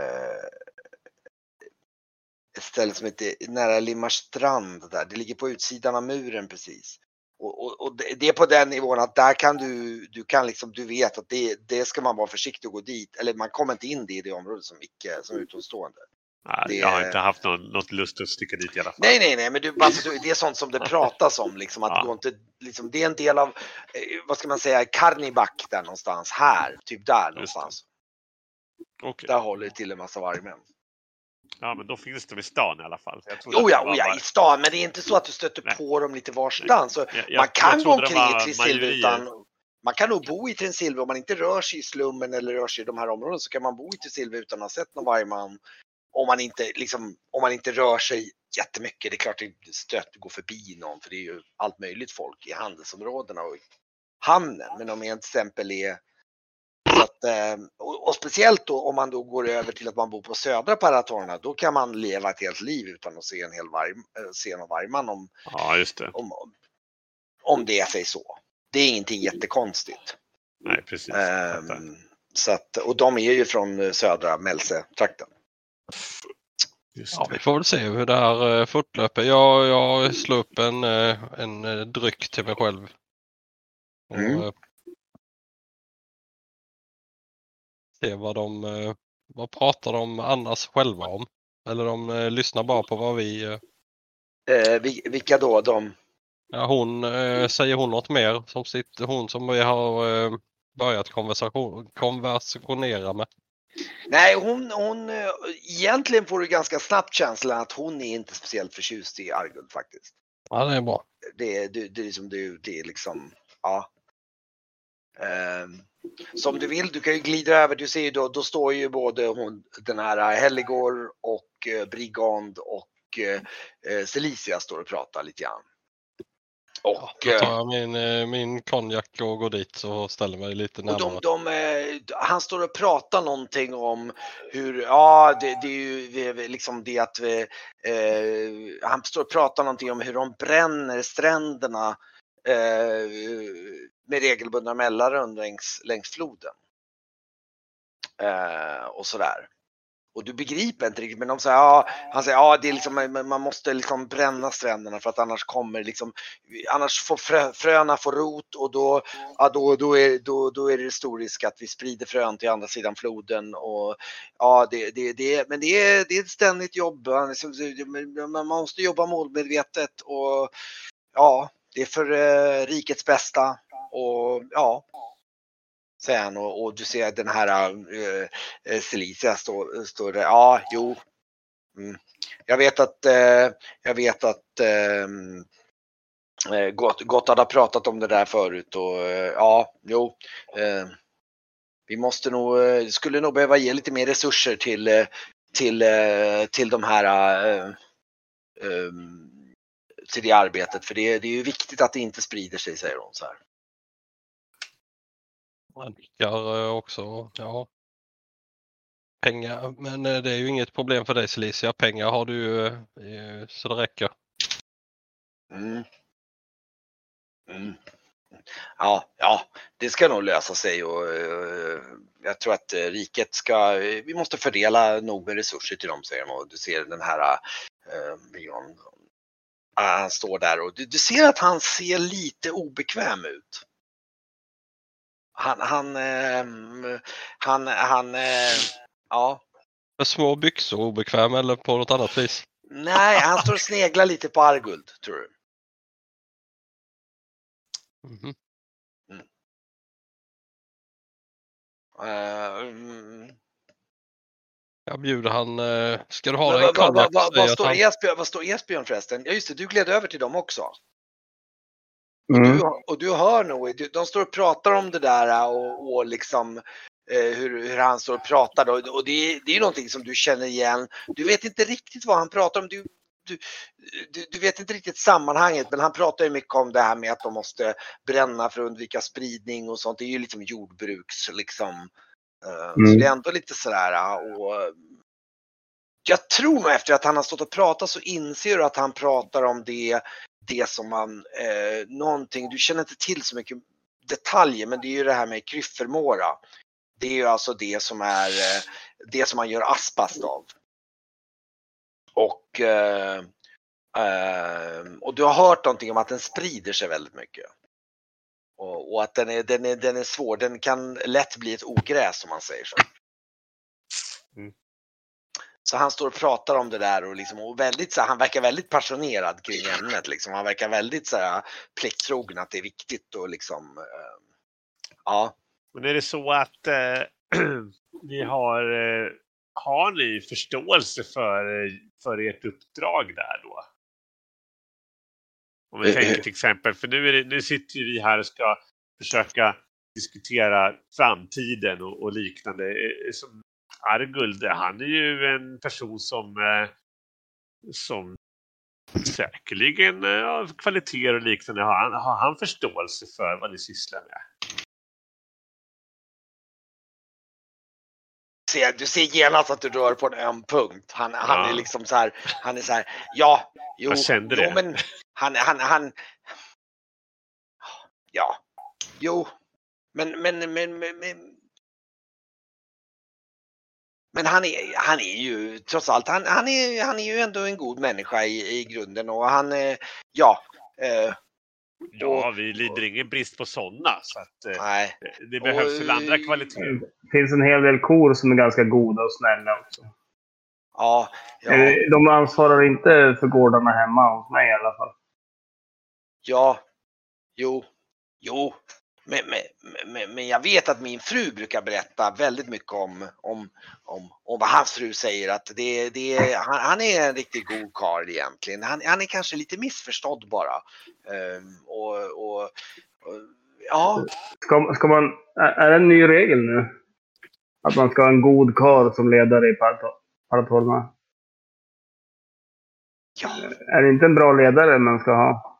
ett ställe som heter nära Limmarstrand där. Det ligger på utsidan av muren precis. Och, och, och det, är på den nivån att där kan du, du kan liksom, du vet att det, det ska man vara försiktig att gå dit. Eller man kommer inte in i det området som icke, som utomstående. Nej, Det- Jag har inte haft någon, något lust att sticka dit i alla fall. Nej, nej, nej, men du, alltså, du- det är sånt som det pratas om liksom att Ja. inte, liksom, det är en del av, eh, vad ska man säga, Karnibak där någonstans, här, typ där någonstans. Okej. Där håller det till en massa vargmän. Ja, men då finns de i stan i alla fall. Jo att ja, oh, ja, bara- i stan, men det är inte så att du stöter Nej. på dem lite varstans. Så Jag- jag- man kan gå omkring i Trinsilver utan man kan nog bo i Trinsilver om man inte rör sig i slummen eller rör sig i de här områdena så kan man bo i Trinsilver utan att ha sett någon vargman. Om man inte, liksom, om man inte rör sig jättemycket. Det är klart det att gå förbi någon för det är ju allt möjligt folk i handelsområdena och i hamnen. Men om jag till exempel är och, och speciellt då om man då går över till att man bor på södra Paratorna, då kan man leva ett helt liv utan att se en hel varg, eh, se någon vargman om, Ja, just det. om, om det är sig så. Det är ingenting jättekonstigt. Nej, precis. Fattar. så att, och de är ju från eh, södra Mälse-trakten. Just Ja, vi får väl se hur det här eh, fortlöper. Jag, jag slår upp en, eh, en eh, dryck till mig själv. Och, Mm. Se vad de, eh, vad pratar de annars själva om? Eller de eh, lyssnar bara på vad vi, eh, Eh, vi- vilka då? De? ja hon, eh, säger hon något mer? Som sitter, hon som vi har eh, börjat konversation, konversationera med. Nej, hon, hon, egentligen får du ganska snabbt känslan att hon är inte speciellt förtjust i Arguld faktiskt. Ja, det är bra. Det, det, det är liksom, det, det är liksom, ja. Ehm, som du vill, du kan ju glida över, du ser ju då, då står ju både hon, den här Helligor och eh, Brigand och eh, eh, Celicia står och pratar lite grann. Och, eh, tar jag min, eh, min konjak och går dit och ställer mig lite närmare. de, de, eh, han står och pratar någonting om hur, ja det, det är ju liksom det att vi, eh, han står och pratar någonting om hur de bränner stränderna eh, med regelbundna mellanrum längs, längs floden. Eh, och sådär. Och du begriper inte riktigt men de säger, ja, han säger ja det är liksom, man måste liksom bränna stränderna för att annars kommer liksom, annars får frö, fröna få rot och då ja, då, då, är, då, då är det stor risk att vi sprider frön till andra sidan floden. Och, ja, det, det, det, men det är, det är ett ständigt jobb. Man liksom, man måste jobba målmedvetet och ja, det är för eh, rikets bästa. Och ja, sen och, och du ser den här äh, Celicia står, står där. Ja, jo. Mm. Jag vet att, äh, jag vet att äh, Gott, Gotthard har pratat om det där förut och äh, ja, jo. Äh, vi måste nog, skulle nog behöva ge lite mer resurser till, till, till de här till det arbetet för det, det är ju viktigt att det inte sprider sig säger hon så här. Jag nickar eh, också. Ja. Pengar, men eh, det är ju inget problem för dig Celicia. Pengar har du eh, så det räcker. Mm. Mm. Ja, ja, det ska nog lösa sig och jag tror att riket ska, vi måste fördela nog med resurser till dem säger de och du ser den här eh, ah, han står där och du, du ser att han ser lite obekväm ut. Han, han, eh, han, han, eh, ja, Med små byxor obekväm eller på något annat vis? nej, han står och sneglar lite på Arguld tror du. Mhm. Eh, mm. Jag bjuder han, eh, ska du ha en vad- konjak? vad- vad står Esbjörn förresten? Ja just det, du gled över till dem också. Mm. Du, och du hör nog, de står och pratar om det där och, och liksom eh, hur, hur han står och pratar. Och, och det, är- det är någonting som du känner igen. Du vet inte riktigt vad han pratar om. Du, du, du, du vet inte riktigt sammanhanget men han pratar ju mycket om det här med att de måste bränna för att undvika spridning och sånt. Det är ju liksom jordbruks liksom. Så Mm. det är ändå lite sådär och jag tror nog efter att han har stått och pratat så inser du att han pratar om det, det som man, eh, någonting, du känner inte till så mycket detaljer men det är ju det här med kryffermåra. Det är ju alltså det som är eh, det som man gör aspast av. Och, eh, eh, och du har hört någonting om att den sprider sig väldigt mycket. Och, och att den är, den, är, den är svår, den kan lätt bli ett ogräs om man säger så. Mm. Så han står och pratar om det där och, liksom, och väldigt, så här, han verkar väldigt passionerad kring ämnet. Liksom. Han verkar väldigt så här, plikttrogen att det är viktigt och liksom, eh, ja. Men är det så att eh, ni har eh, har ni förståelse för, för ert uppdrag där då? Om vi Eh, tänker eh. till exempel, för nu, är det, nu sitter vi här och ska försöka diskutera framtiden och, och liknande. Eh, Som Arguld, han är ju en person som, eh, som säkerligen eh, har kvaliteter och liknande. Har han, har han förståelse för vad ni sysslar med? ser, du ser genast att du rör på en öm punkt. Han, han Ja. är liksom så här, han är så här, ja, jo, Jag kände jo det. men han, han, han, ja, jo, men, men, men, men, men, men han är, han är ju trots allt, han, han, är, han är ju ändå en god människa i, i grunden och han, eh, ja, eh, Ja, vi lider ingen brist på sådana. Så att, eh, nej, det behövs väl andra kvaliteter. Det finns en hel del kor som är ganska goda och snälla också. ja, ja, Eh, De ansvarar inte för gårdarna hemma hos mig i alla fall. ja, jo, jo, men, men, men, jag vet att min fru brukar berätta väldigt mycket om, om, om, om vad hans fru säger att det, det, han, han är en riktigt god karl egentligen. Han, han är kanske lite missförstådd bara. Ehm, och, och, och, ja, Ska, ska man, är det en ny regel nu? Att man ska ha en god karl som ledare i Parato- Paratorma? ja, Är det inte en bra ledare man ska ha?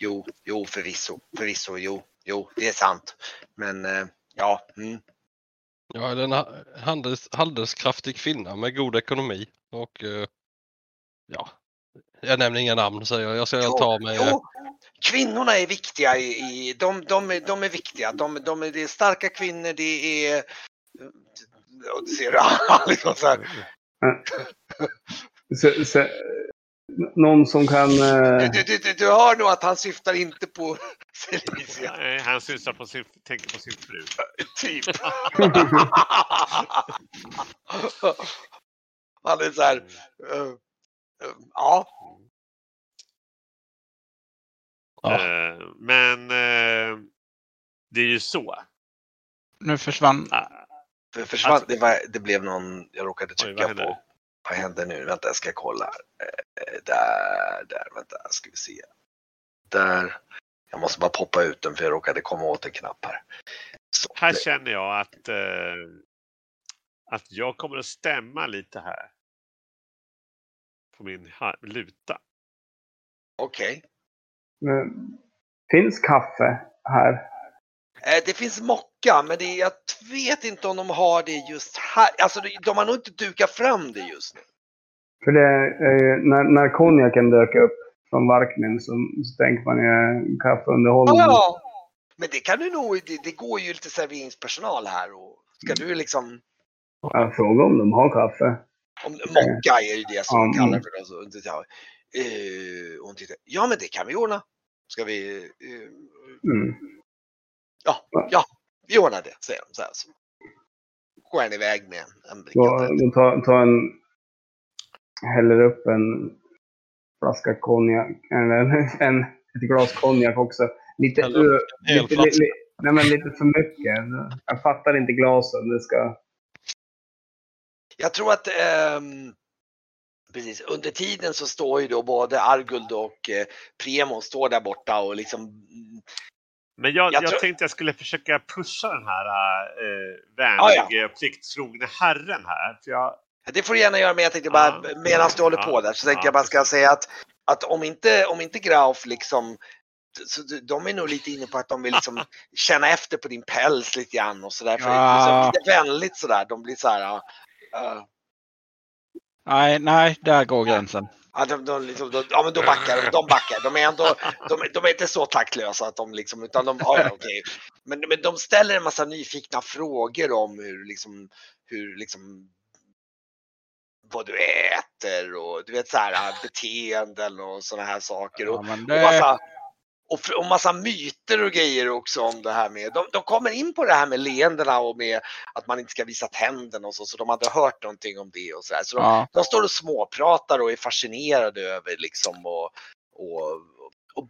jo, jo, förvisso, förvisso, jo, jo, det är sant. Men eh, ja, mm, Ja, eller en ha- handels, handelskraftig kvinna med god ekonomi och eh, ja, jag nämner inga namn säger jag. Jag ska Jo, ta mig... Jo, kvinnorna är viktiga i, i de, de, är- de är viktiga. De, de, är- det är starka kvinnor, det är... och du ser han liksom så här. Så, så, någon som kan... eh, Du, du, du, du hör nog att han syftar inte på Felicia, Nej, Han synsar på sin, tänker på sin fru. typ. Han är så här... eh, eh, ja, Ja. Eh, Men eh, det är ju så. Nu försvann... Ah, för försvann, Alltså- det, var, det blev någon, jag råkade Oj, trycka händer? på. Vad händer nu? Vänta, jag ska kolla. Eh, där, där, vänta, ska vi se. Där. Jag måste bara poppa ut den för jag råkade komma åt en knapp här. Så, Här känner jag att, eh, att jag kommer att stämma lite här. På min luta. Okej. Men, Finns kaffe här? Eh, Det finns mocka, men det, är- jag vet inte om de har det just här. Alltså, de- har nog inte dukat fram det just nu. För det, eh, när, när konjaken dök upp från Varkmin så, så tänker man ju kaffeunderhållning. Ja, men det kan du nog, det, det går ju lite serveringspersonal här och ska du liksom, Jag frågar om de har kaffe. om, mocka är ju det som Ja, de kallar mm. för det. Ja. Eh, hon tittar, ja men det kan vi ordna. Ska vi, eh, Mm. Ja, ja, vi ordnar det, säger de så här. Så går han iväg med en, bricka. Då, tar, tar en... Häller upp en flaska konjak, eller en, ett glas konjak också. Lite, ö- lite, li, nej, men lite för mycket. Jag fattar inte glasen. Det ska... Jag tror att ehm, precis, under tiden så står ju då både Arguld och eh, Premo står där borta och liksom Men jag, Jag jag, tror- tänkte jag skulle försöka pusha den här eh, Ja, vänlige, plikttrogne herren här. För jag, Det får du gärna göra, men jag tänkte bara Ja. medan du håller Ja. på där så tänkte Ja, jag bara ska säga att, att om inte, om inte Grauf liksom så de är nog lite inne på att de vill liksom känna efter på din päls lite grann och sådär. För Ja. liksom, lite vänligt sådär. De blir så här. ja, ja, Nej, nej, där går gränsen. Ja, de, de, liksom, de, ja men då backar de. De backar. De är ändå, de, de är inte så taktlösa att de liksom, utan de, ja, okej. Men, men de ställer en massa nyfikna frågor om hur liksom, hur liksom vad du äter och du vet så här beteenden och sådana här saker. Och, Ja, men och, det, massa, och, och massa myter och grejer också om det här med. De, de kommer in på det här med leendena och med att man inte ska visa tänderna och så. Så de hade hört någonting om det och så där. Så de, ja, de står och småpratar och är fascinerade över liksom och, och, och,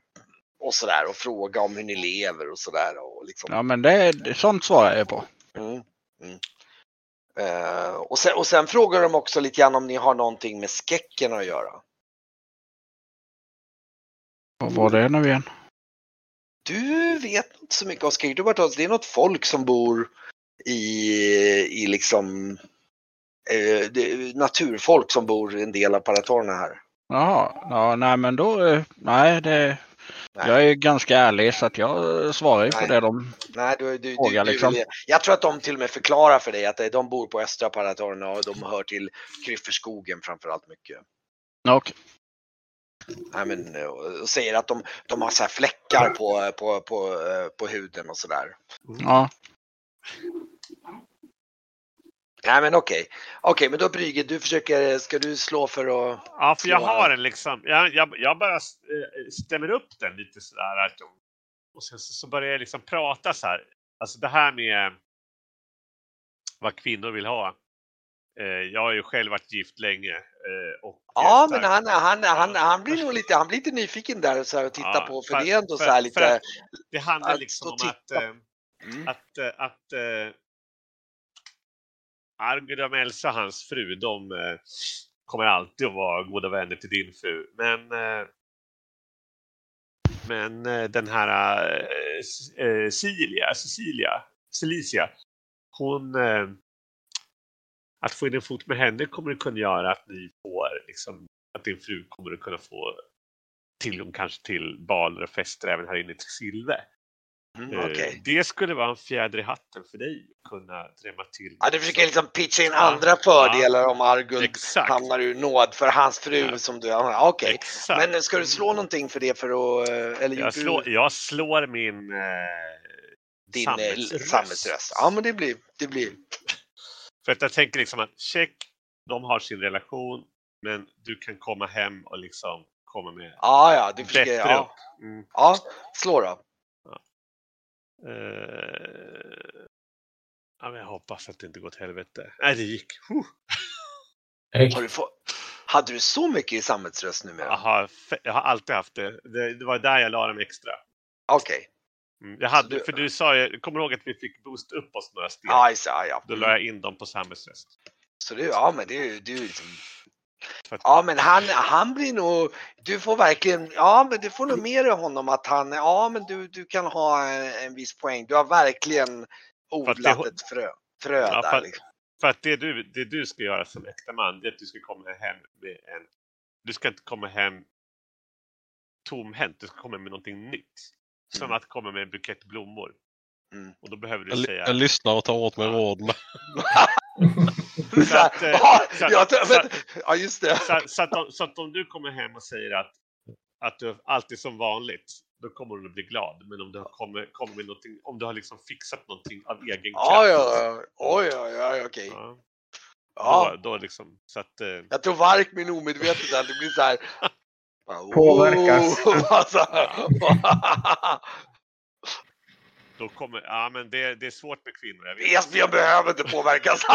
och sådär och fråga om hur ni lever och sådär. Och liksom. ja, men det, det, sånt svarar jag på. Mm, mm. Eh, och, sen, och sen frågar de också lite grann om ni har någonting med skecken att göra. Vad var det nu igen? Du vet inte så mycket om tar- Det är något folk som bor i, i liksom eh, naturfolk som bor i en del av paratorerna här. Jaha, ja, nej men då, eh, nej det, Nej. jag är ganska ärlig så att jag svarar ju på det de, Nej, du, du, du, Fråga, du, liksom. jag tror att de till och med förklarar för dig att eh, de bor på östra paratorerna och de hör till Kryfferskogen framförallt mycket. okej. Nej, men, eh, och säger att de, de har så här fläckar på, på, på, eh, på huden och sådär. ja, Nej men okej. Okej men då Brygge, du försöker, ska du slå för att... Ja, för jag Slå har en liksom, jag, jag, jag bara eh, stämmer upp den lite sådär. Och sen så, så börjar jag liksom prata så här. Alltså det här med vad kvinnor vill ha. Jag har ju själv varit gift länge. Eh, och Ja men han, han, han, han blir nog lite, han blir lite nyfiken där så här, och titta Ja, på, för för- det är ändå för- så här lite... att- Det handlar att liksom om och att, eh, Mm. att, eh, att eh, Argud och Elsa, hans fru, de eh, kommer alltid att vara goda vänner till din fru. Men, eh, men den här eh, S- eh, Cilia, Cecilia, Celicia, hon... Eh, att få in en fot med henne kommer att kunna göra att ni får, liksom, att din fru kommer att kunna få tillgång kanske till baler och fester även här inne i Silve. Mm, Eh, Okej. Det skulle vara en fjäder i hatten för dig att kunna drämma till. Ja, du försöker liksom pitcha in Ja. andra fördelar om Arguld Exakt. hamnar ur nåd för hans fru Ja. som du... ja, Okej. Exakt. Men ska du slå någonting för det för att... eh, Eller jag, slår, du jag slår min eh, din eh, samhällsröst? Ja men det blir... Det blir... För att jag tänker liksom att check, de har sin relation, men du kan komma hem och liksom komma med Ja, ja, du försöker... bättre Ja, upp. Mm. ja, slå då. Ja, men jag hoppas att det inte går åt helvete. Nej, det gick. Har du fått... Hade du så mycket i samhällsröst numera? Jag, har, fe- jag har alltid haft det. det. Det var där jag la dem extra. Okej. Mm. Jag hade, för du sa ju, kommer du ihåg att vi fick boosta upp oss några steg? Ja, det, ja, ja. Då la jag in dem på samhällsröst. Så du, ja men det är ju liksom... Ja men han, han blir nog, du får verkligen, ja men du får nog med dig honom att han, ja men du, du kan ha en, en viss poäng. Du har verkligen odlat det- ett frö, frö Ja, där. för- Liksom. För att det du, det du ska göra som äkta man, det är att du ska komma hem med en... Du ska inte komma hem tomhänt, du ska komma med någonting nytt. Som Mm. att komma med en bukett blommor. Mm. Och då behöver du Jag, säga... jag lyssnar och tar åt mig Ja. råden. Så att, ja, att- att- just det. Så, så, att om, så att om du kommer hem och säger att, att du alltid som vanligt, då kommer du att bli glad. Men om du har kommer, kommer med någonting, om du har liksom fixat någonting av egen kraft. ja, ja, oj, oj, oj, okej. ja, Ja, Då, då liksom, så att, eh, jag tror Varkmin omedvetet där, det blir så här. Påverkas. Oh, alltså. då kommer, ja men det, det är svårt med kvinnor. Jag vet. Esbjörn behöver inte påverkas.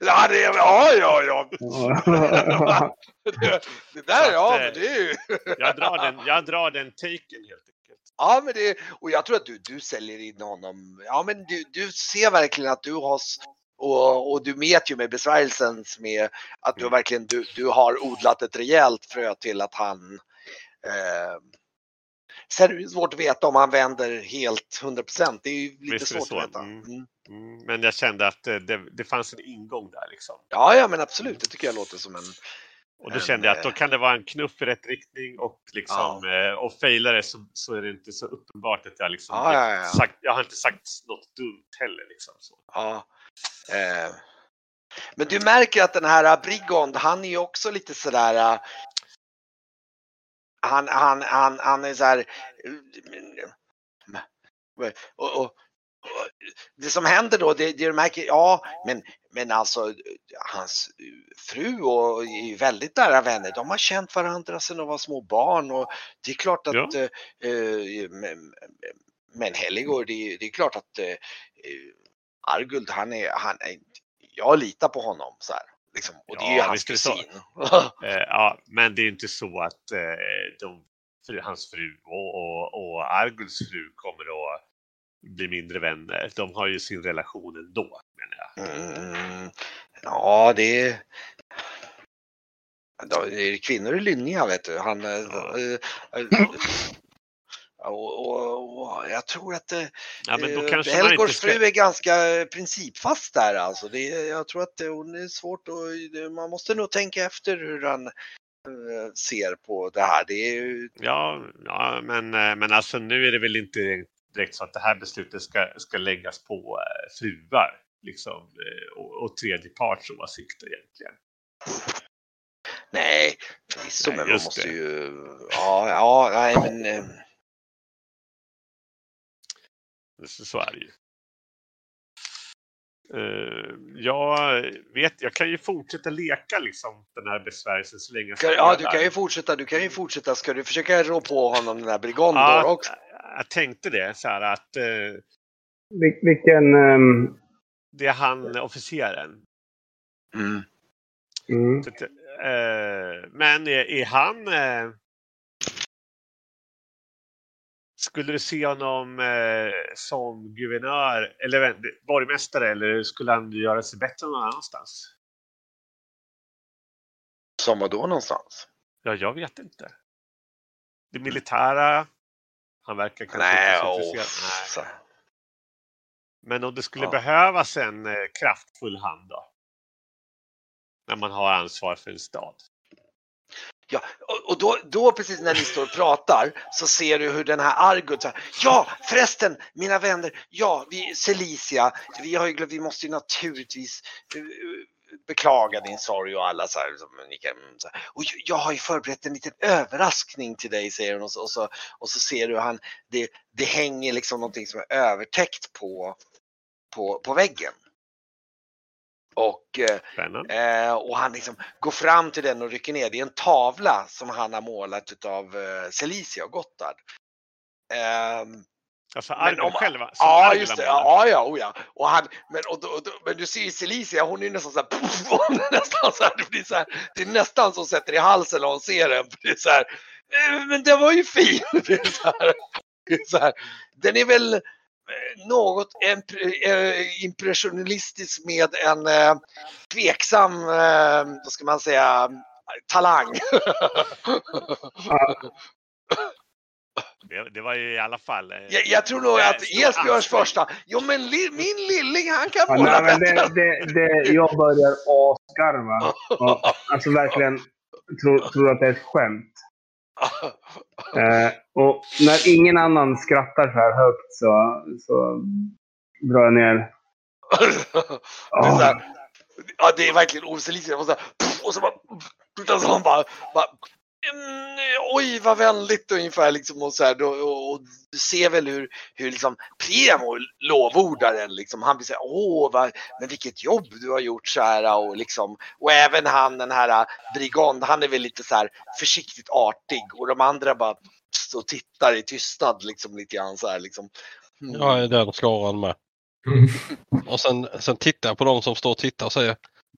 Ja, det är, ja, ja, ja. Det, det där, att, ja, eh, men det är ju... Jag drar den, jag drar den taken helt enkelt. Ja, men det, och jag tror att du, du säljer in honom. Ja, men du, du ser verkligen att du har, och, och du vet ju med besvärjelsen med att du Mm. verkligen, du, du har odlat ett rejält frö till att han eh, Sen är det svårt att veta om han vänder helt 100%. Det är ju lite Visst svårt så. att veta. Mm. Mm. Mm, men jag kände att eh, det, det fanns en ingång där liksom. Ja, ja, men absolut. Det tycker jag låter som en... Och då En, kände jag att då eh, kan det vara en knuff i rätt riktning och liksom, eh, och failar det så, så är det inte så uppenbart att jag liksom Ja, ja, ja. sagt, jag har inte sagt något dumt heller liksom. Så. Ja. Eh. Men du märker att den här Brigond, han är ju också lite sådär. eh, Han, han, han, han är så här. eh, Och, och, och, det som händer då, det, det du märker, ja, men, men alltså hans fru och är väldigt nära vänner. De har känt varandra sedan de var små barn och det är klart att Ja. eh, eh, men, men Helligård, det, det är klart att eh, Arguld, han är, han är, jag litar på honom så här. Liksom. Och det är ju Ja, hans är det så. kusin. Eh, ja, men det är inte så att eh, de, fru- hans fru och, och, och Arguls fru kommer att blir mindre vänner. De har ju sin relation ändå, menar jag. Mm, ja, det är... Ja, det är kvinnor är lynniga vet du. Han, eh, eh, eh, och, och, och jag tror att eh, Ja, då eh, Helgårds ska... fru är ganska principfast där alltså. Det jag tror att det, hon är svårt det- man måste nog tänka efter hur han eh, ser på det här. Det är ju, Ja, ja men, eh, men alltså nu är det väl inte direkt så att det här beslutet ska, ska läggas på eh, fruar liksom, eh, och, och tredje parts åsikter egentligen. nej, förvisso men man måste det. ju, ja, ja, nej men eh, Så, är det ju. Jag vet, jag kan ju fortsätta leka liksom den här besvärjelsen så länge Ska, ja, du kan ju fortsätta. Du kan ju fortsätta. Ska du försöka rå på honom den här Brigondor Ja, också? jag tänkte det så här att eh, Vil- Vilken... ehm, det är han officeren. Mm. mm. Så att, eh, men är, är han... Eh, skulle du se honom eh, som guvernör eller borgmästare eller skulle han göra sig bättre någon annanstans? Som då någonstans? Ja, jag vet inte. Det militära. Han verkar kanske Nej, inte så intresserad. Nej. Men om det skulle Ja. behövas en eh, kraftfull hand då? När man har ansvar för en stad. Ja, och, och då, då precis när ni står och pratar så ser du hur den här Argut så här, Ja, förresten, mina vänner, ja, vi, Celicia, vi, har ju, glömt- vi måste ju naturligtvis eh, eh, beklaga din sorg och alla så här, som ni kan, så här. Och jag- jag har ju förberett en liten överraskning till dig, säger hon och så, och så, och så ser du han, det, det hänger liksom någonting som är övertäckt på, på, på väggen. Och eh. Eh, och han liksom går fram till den och rycker ner. Det är en tavla som han har målat utav eh, Celicia och Gotthard. Ehm, Alltså Argon om- själva. ja, Argon just det. Ja, ja, oh, ja. Och han, men, och, och, då- men du ser ju Celicia, hon är nästan så här, puff, hon är nästan så här, det, blir så här, det är nästan som sätter i halsen när hon ser den. Det är så här, "Eh, men det var ju fin. Det är så här, det är så här, den är väl eh, något impre- eh, impressionistisk med en eh, tveksam, eh, vad ska man säga, talang. Det, det var ju i alla fall. eh, jag, jag tror nog eh, att Esbjörns första, jo men li, min lilling han kan Ja, måla nej, men bättre. det, det, det, jag börjar asgarva. Alltså verkligen tror, tror att det är ett skämt. Eh, och när ingen annan skrattar så här högt så, så drar jag ner. Det är här, ja, det är verkligen oselikt. Och så, här, och så bara, utan så bara, bara mm, oj vad vänligt ungefär liksom och så här, då, och, och du ser väl hur, hur liksom Premo lovordar den liksom. Han blir så här, åh vad, men vilket jobb du har gjort så här och liksom och även han den här Brigond, han är väl lite så här försiktigt artig och de andra bara står och tittar i tystnad liksom lite grann så här liksom. Mm. Jag är den skaran med. Mm. Och sen, sen tittar jag på de som står och tittar och säger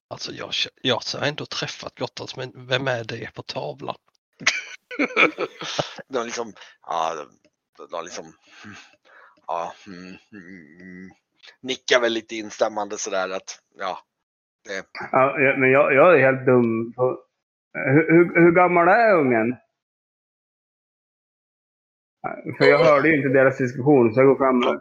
Alltså jag, jag har ändå träffat Gottards men vem är det på tavlan? de liksom, ja, de, de liksom, ja, mm, mm, nickar väl lite instämmande sådär att, ja. Det, Ja, men jag, jag är helt dum. På, hur, hur, hur gammal är ungen? För jag hörde ju inte deras diskussion så jag går fram.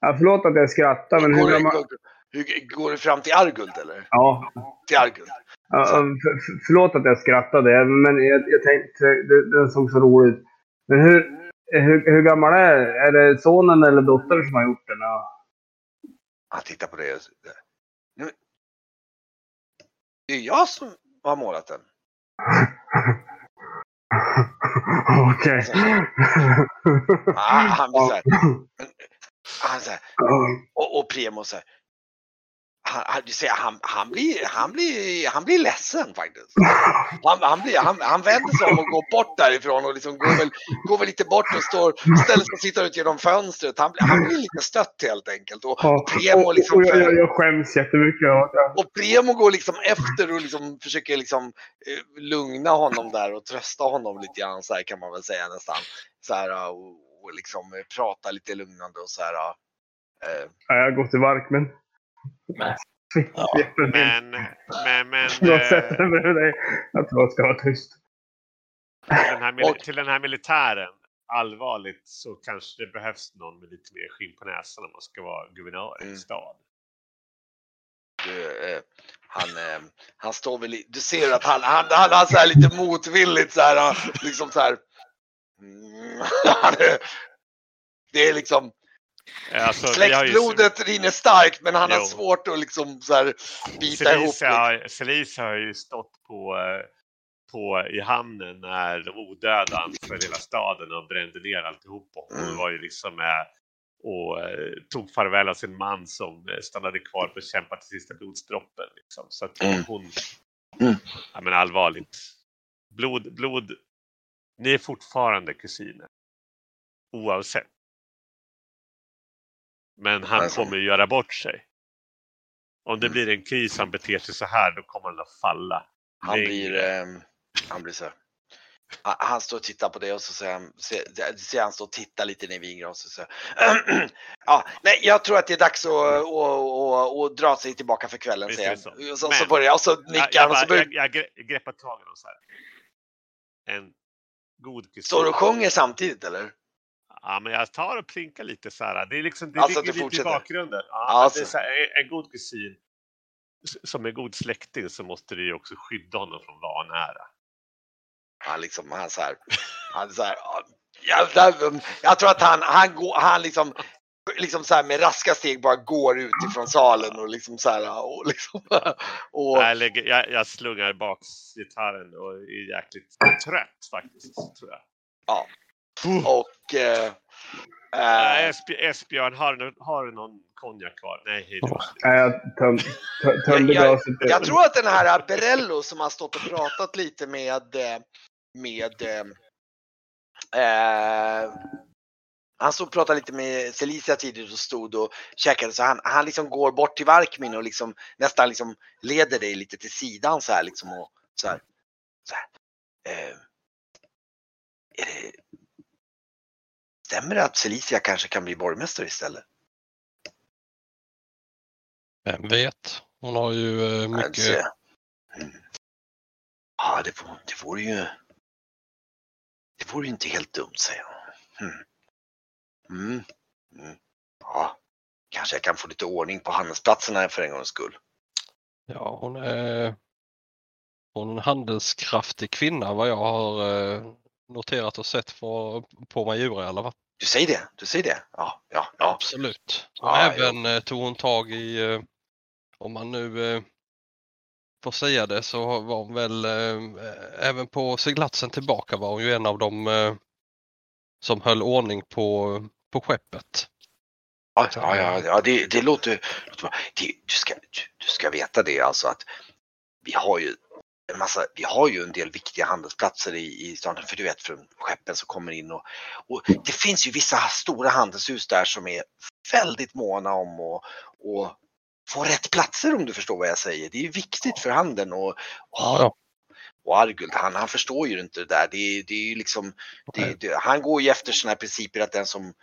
Ja, förlåt att jag skrattar men hur gammal... hur, går du fram till Arguld eller? Ja, Till Arguld? Ja, för, förlåt att jag skrattade, men jag, jag tänkte, det, den såg så rolig ut. Men hur, hur, hur gammal är Är det sonen eller dottern som har gjort den? Ja. Han tittar på det. Det är jag som har målat den. Okej. Ah, han blir såhär, han så här, och, och Premo så här, han, du ser, han, han, blir, han, blir, han blir ledsen faktiskt. Han, han, blir, han, han vänder sig om och går bort därifrån och liksom går, väl, går väl lite bort och står, ställer sig och tittar ut genom fönstret. Han, han blir lite stött helt enkelt. Och, Ja, Premo liksom och jag, jag, jag skäms jättemycket. Ja. och Premo går liksom efter och liksom försöker liksom eh, lugna honom där och trösta honom lite grann så här kan man väl säga nästan. Så här, och, och liksom prata lite lugnande och så här. Eh, Ja, jag går till Varkmen. Nej. Men, men, men Jag eh, sätter mig med dig. Jag tror jag ska vara tyst. till, den här, till den här militären, allvarligt, så kanske det behövs någon med lite mer skinn på näsan om man ska vara guvernör i en Mm. stad. du, eh, han, eh, han står väl i, du ser att han, han, han har så här lite motvilligt så här, han liksom så här. Mm, han det är liksom Alltså, har ju- släktblodet rinner starkt men han har Jo. svårt att liksom så här bita ihop. Felicia, har- Felicia har ju stått på, på, i hamnen när odöda anföll hela staden och brände ner alltihop. Och hon Mm. var ju liksom med och eh, tog farväl av sin man som eh, stannade kvar för att kämpa till sista blodsdroppen. Liksom. Så att Mm. hon... Mm. Ja men allvarligt. Blod, blod. Ni är fortfarande kusiner. Oavsett. Men han Alltså. kommer ju göra bort sig. Om det Mm. blir en kris han beter sig så här, då kommer han att falla. Han längre. blir, eh, han blir så här. Han, står och tittar på det och så säger han, ser, ser han står och tittar lite ner i vinglaset och så säger Ja, nej, jag tror att det är dags att, att, att, att dra sig tillbaka för kvällen, Visst säger han. så. Och så, Men- så börjar och så Jag, nickar jag, han och så börjar, jag, jag gre- greppar tag i honom så här. En god kusin. står och sjunger samtidigt eller? Ja, men jag tar och plinkar lite så här. Det, är liksom, det Alltså ligger lite fortsätter? i bakgrunden. Ja, Alltså. det är så här, en, god kusin som är god släkting så måste du ju också skydda honom från vanära. Han liksom, han så här, han så här, ja, jag, jag tror att han, han går, han liksom, liksom så här med raska steg bara går ut ifrån salen och liksom så här och liksom, och, Jag, lägger, jag, jag slungar bak gitarren och är jäkligt trött faktiskt, tror jag. Ja. Och eh, Äh, eh, Esbj- Esbjörn, har du, har du någon konjak kvar? Nej, hej då. Nej, jag töm, tö- tömde Jag- jag- glaset. Jag tror att den här Berello som har stått och pratat lite med, eh, med eh, han stod och pratade lite med Celicia tidigt och stod och käkade så han, han liksom går bort till Varkmin och liksom nästan liksom leder dig lite till sidan så här liksom och så här. Så här. Eh, är det, stämmer det att Celicia kanske kan bli borgmästare istället? Vem vet? Hon har ju eh, mycket... Mm. Ja, det, vore- det vore ju... Det vore ju inte helt dumt, säger han. Mm. Mm. Mm. Ja, kanske jag kan få lite ordning på handelsplatserna för en gångs skull. Ja, hon är, hon är en handelskraftig kvinna vad jag har eh, noterat och sett på, på Majura i alla fall. Du säger det? Du säger det? Ja, ja, ja. Absolut. Och Ja, även eh, tog hon tag i, eh, om man nu eh, får säga det, så var hon väl även på seglatsen tillbaka var hon ju en av dem som höll ordning på, på skeppet. Ja, ja, ja, ja det, det låter... det, du, ska, du, du ska veta det alltså att vi har ju en massa, vi har ju en del viktiga handelsplatser i, i staden, för du vet från skeppen som kommer in och, och det finns ju vissa stora handelshus där som är väldigt måna om att och få rätt platser om du förstår vad jag säger. Det är ju viktigt för handeln och, och, och Arguld han, han förstår ju inte det där. Det, det är ju liksom, det, det, han går ju efter sådana principer att den som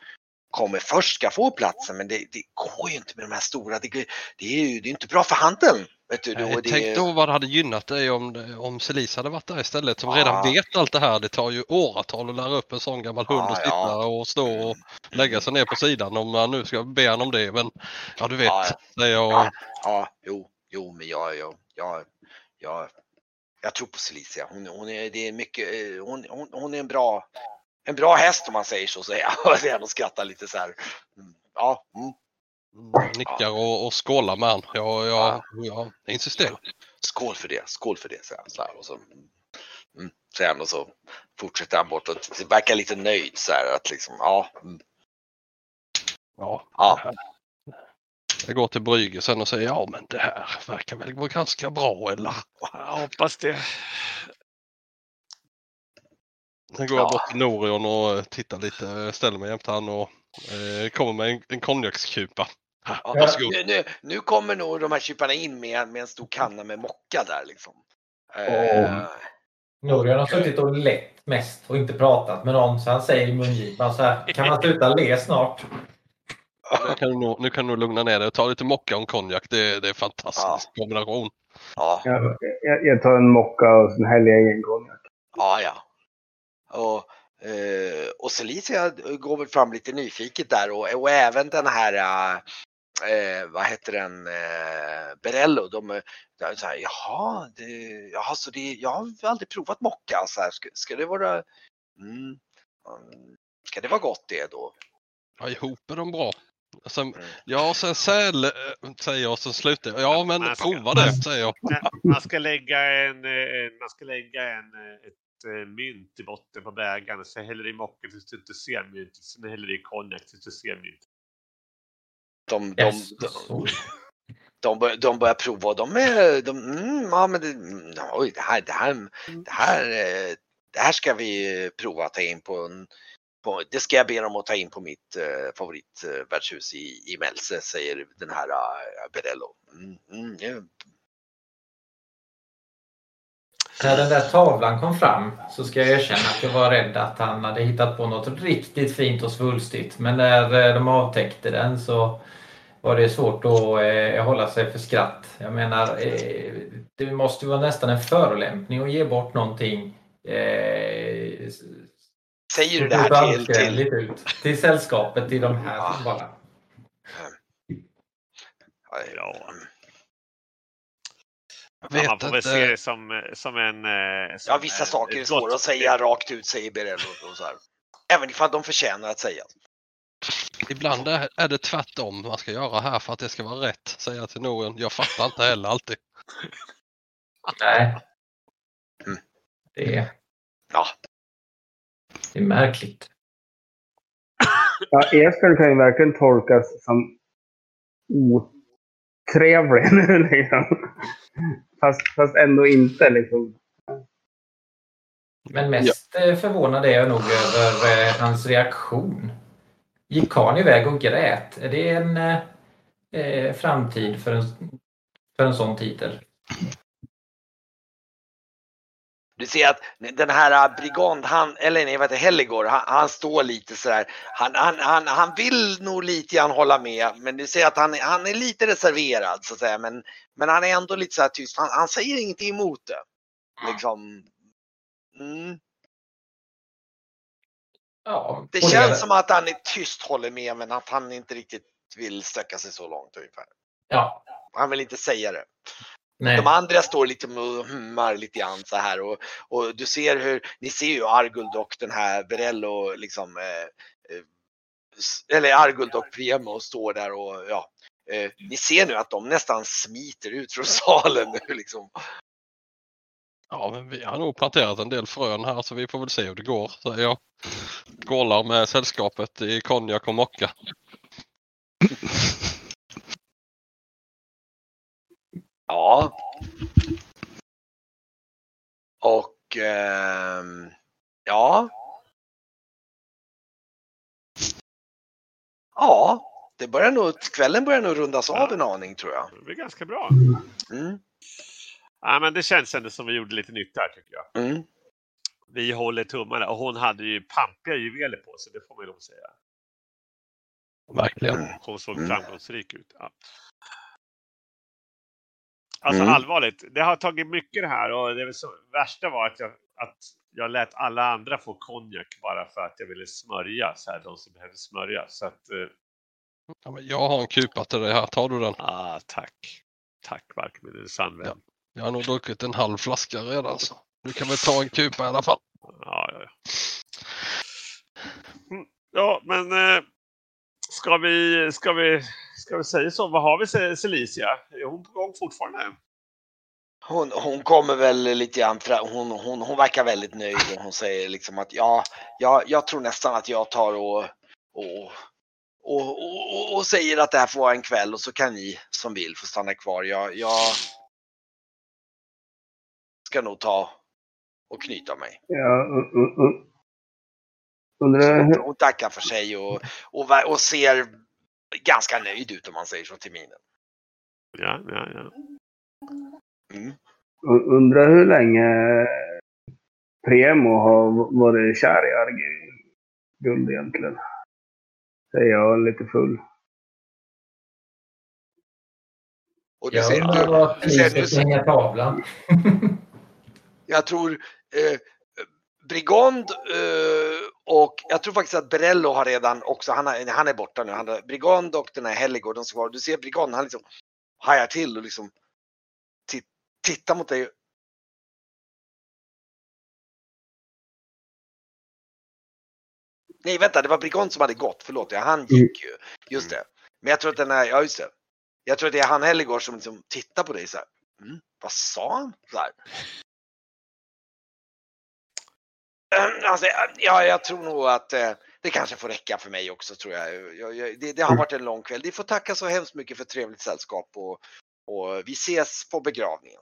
kommer först ska få platsen men det, det går ju inte med de här stora. Det, det är ju det är inte bra för handeln. Vet du, Nej, och det, Tänk då vad det hade gynnat dig om, om Celis hade varit där istället som Ja. redan vet allt det här. Det tar ju åratal att lära upp en sån gammal hund Ja, att sitta ja. och stå och lägga sig ner på sidan om man nu ska be han om det. Men ja, du vet. Ja, ja. Jag, Ja, ja, jo, jo, men jag, jag, jag, jag, jag tror på Celicia. Hon, hon är, det är mycket, eh, hon, hon, hon är en bra, en bra häst om man säger så, säger jag. Och skrattar lite så här. Mm, Ja, mm. Mm, nickar och, och skålar med han. Jag, jag, jag insisterar. skål för det, skål för det, säger han så här. Och så, mm, säger han och så fortsätter han bort och verkar lite nöjd så här att liksom, ja, mm, Ja, ja, jag går till Brygge sen och säger ja men det här verkar väl vara ganska bra eller? Jag hoppas det. Sen går jag Ja. bort till Norion och tittar lite, ställer mig jämte han och eh, kommer med en, en konjakskupa. ja. Varsågod. Nu, nu, nu kommer nog de här kyparna in med, med en stor kanna med mocka där liksom. Eh, Norian har suttit och lett mest och inte pratat med någon så han säger i mungipan så här. Kan man sluta le snart? Nu kan, du nog, nu kan du nog lugna ner dig och ta lite mocka och konjak. Det, det är en fantastisk kombination. Ja, Jag, jag, jag tar en mocka och sen häller jag i en konjak. ja. ja. Och, eh, och Celicia går väl fram lite nyfiket där och, och även den här, eh, vad heter den, eh, Berello. De, de är så här, jaha, det, jaha, så det, jag har aldrig provat mocka. Så här, ska, ska det vara, mm, mm, ska det vara gott det då? Ja, ihop är de bra. Sen, Mm. ja, sen säl säger jag, sen slutar jag. Ja, men ska- prova det, säger jag. Man ska lägga en, eh, man ska lägga en, ett eh, mynt i botten på bägaren. Sen häller du i mocken tills du inte ser myntet. Sen häller du i konjak tills du ser myntet. De, de, Yes. de, de, bör, de börjar prova de är, de, mm, ja men det, mm, oj, det här, det här, det här, eh, det här ska vi prova att ta in på en, på, det ska jag be dem att ta in på mitt eh, favoritvärdshus i, i Melse, säger den här uh, Berello. Mm, mm. När den där tavlan kom fram så ska jag erkänna att jag var rädd att han hade hittat på något riktigt fint och svulstigt. Men när eh, de avtäckte den så var det svårt att eh, hålla sig för skratt. Jag menar, eh, det måste ju vara nästan en förolämpning att ge bort någonting eh, Säger du det här till, till ut. Till sällskapet, till de här Ja. bara... Ja. Jag man vet får väl se det som, som en... eh, Som ja vissa saker är svåra gott- att säga rakt ut, säger Berello. Och så här. Även ifall de förtjänar att säga. Ibland är, det tvärtom man ska göra här för att det ska vara rätt, säger jag till Norian. Jag fattar inte heller alltid. Nej. Mm. Det är, Ja, det är märkligt. Ja, Esbjörn kan ju verkligen tolkas som otrevlig nu liksom. Fast, fast ändå inte liksom. Men mest ja. förvånad är jag nog över eh, hans reaktion. Gick karln iväg och grät? Är det en eh, framtid för en, för en sån titel? Du ser att den här Brigand, han, eller nej vad heter Helligor, han, han står lite sådär. Han, han, han, han vill nog lite grann hålla med men du ser att han, han är lite reserverad så att säga. Men, men han är ändå lite så här tyst. Han, han säger ingenting emot det. Liksom. Mm. Ja, Det känns som att han är tyst håller med men att han inte riktigt vill sträcka sig så långt ungefär. Ja, Han vill inte säga det. Nej. De andra står lite och hummar lite grann så här och, och du ser hur, ni ser ju Arguld och den här Berello liksom, eh, eh, eller Arguld och Priamo står där och ja, eh, ni ser nu att de nästan smiter ut från salen nu liksom. Ja, men vi har nog planterat en del frön här så vi får väl se hur det går, säger jag. Skålar med sällskapet i konjak och mocka. Ja. Och ehm, ja. Ja, det börjar nog, kvällen börjar nog rundas av en aning tror jag. Det blir ganska bra. Mm, Ja, men det känns ändå som vi gjorde lite nytt här tycker jag. mm. Vi håller tummarna och hon hade ju pampiga juveler på sig, det får man ju lov säga. Verkligen. Hon såg Mm. framgångsrik ut. Ja. Alltså Mm. allvarligt, det har tagit mycket det här och det är så, värsta var att jag, att jag lät alla andra få konjak bara för att jag ville smörja, så här, de som behövde smörja. Så att, eh, Ja, men jag har en kupa till dig här, tar du den? ah, tack. Tack Mark, min sann vän. Jag har nog druckit en halv flaska redan så du kan väl ta en kupa i alla fall. Ja, ja, ja. Mm, Ja, men eh, ska vi, ska vi, ska vi säga så? Vad har vi Ce- Celicia? Är hon på gång fortfarande? Hon, hon kommer väl lite grann hon, hon, hon verkar väldigt nöjd och hon säger liksom att ja, jag, jag tror nästan att jag tar och, och, och, och, och säger att det här får vara en kväll och så kan ni som vill få stanna kvar. Jag, jag ska nog ta och knyta mig. Ja, u- u- u- undrar Hon, hon tackar för sig och, och, och ser ganska nöjd ut om man säger så till minen. Ja, ja, ja. Mm. undrar hur länge Premo har varit kär i Arguguld egentligen. Säger jag lite full. Och du Jag ser, du, vad ser, priset hänger tavlan. jag tror eh, Brigand eh, och jag tror faktiskt att Berello har redan också, han, har, han är borta nu, han har, Brigand och den här Helligård, de ska vara, du ser Brigand, han liksom hajar till och liksom ti- tittar mot dig. Nej vänta, det var Brigand som hade gått, förlåt, ja, han gick ju. Just det. Men jag tror att den är, ja just det. Jag tror att det är han Helligård som liksom tittar på dig så här. Mm, vad sa han? Så här. Eh, Alltså, ja, jag tror nog att eh, det kanske får räcka för mig också tror jag. jag, jag det, det har varit en lång kväll. Ni får tacka så hemskt mycket för trevligt sällskap och, och vi ses på begravningen.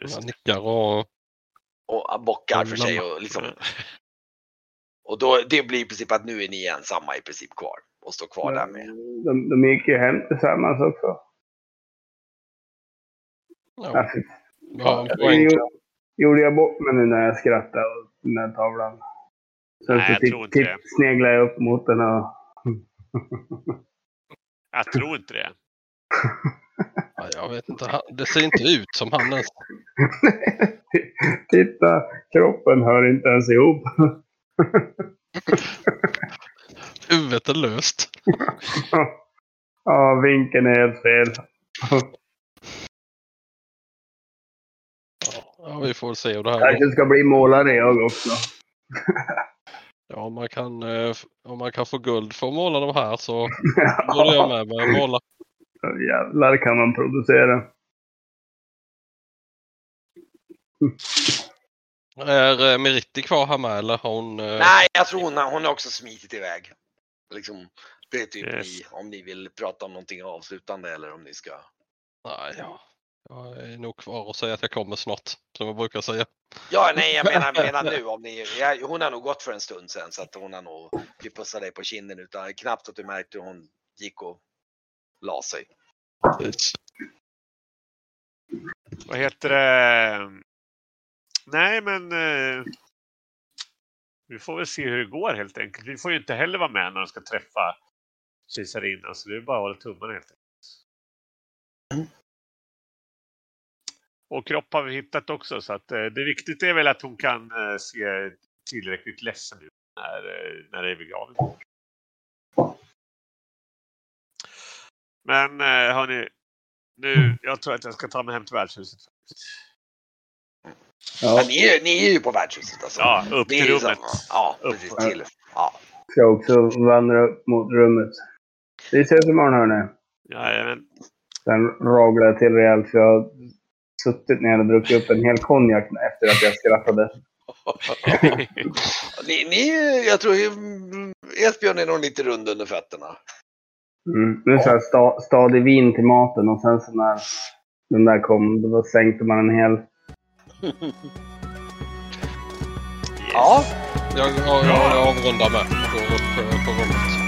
Jag nickar och Och bockar för sig och liksom. Och då, det blir i princip att nu är ni ensamma i princip kvar och står kvar där med. De, de gick ju hem tillsammans också. ja, Alltså, ja, det gjorde, gjorde jag bort mig nu när jag skrattade åt den där tavlan. Sen Nej, så jag tror inte titt, det. sneglade jag upp mot den och... Jag tror inte det. Ja, jag vet inte, det ser inte ut som han ens. Titta, kroppen hör inte ens ihop. Huvudet är löst. ja, vinkeln är helt fel. Ja, vi får se hur det här Kanske ska bli målare jag också. Ja, om man kan, eh, om man kan få guld för att måla de här så borde jag med mig måla. Jävlar kan man producera. Är eh, Meritti kvar här med eller har hon? eh, Nej, jag tror hon, har- hon har också smitit iväg. Liksom, det är typ Yes. ni, om ni vill prata om någonting avslutande eller om ni ska. Nej, ja. Jag är nog kvar och säger att jag kommer snart, som jag brukar säga. Ja, nej, jag menar, menar nu om ni. Jag, hon har nog gått för en stund sen så att hon har nog. Vi pussar dig på kinden utan knappt att du märkte hur hon gick och la sig. Vad heter det? Nej, men eh, vi får väl se hur det går helt enkelt. Vi får ju inte heller vara med när de ska träffa kejsarinnan, så det är bara att hålla tummarna helt enkelt. Och kropp har vi hittat också, så att eh, det viktigt är väl att hon kan eh, se tillräckligt ledsen ut när, eh, när det är begravning. Men eh, hörni, nu, jag tror att jag ska ta mig hem till värdshuset. Men Ja, ni, är, ni är ju på värdshuset alltså. Ja, upp till rummet. Ja, Upp. precis. Till. Ja. ska också vandra upp mot rummet. Vi ses imorgon hörni. Jajamän. Sen raglar jag till rejält för jag suttit ner och druckit upp en hel konjak efter att jag skrattade. ni, ni, jag tror Esbjörn är nog lite rund under fötterna. Mm. Nu så här sta, stadig vin till maten och sen så när den där kom, då sänkte man en hel. Ja, Jag, jag, jag avrundar med. Går upp på rummet.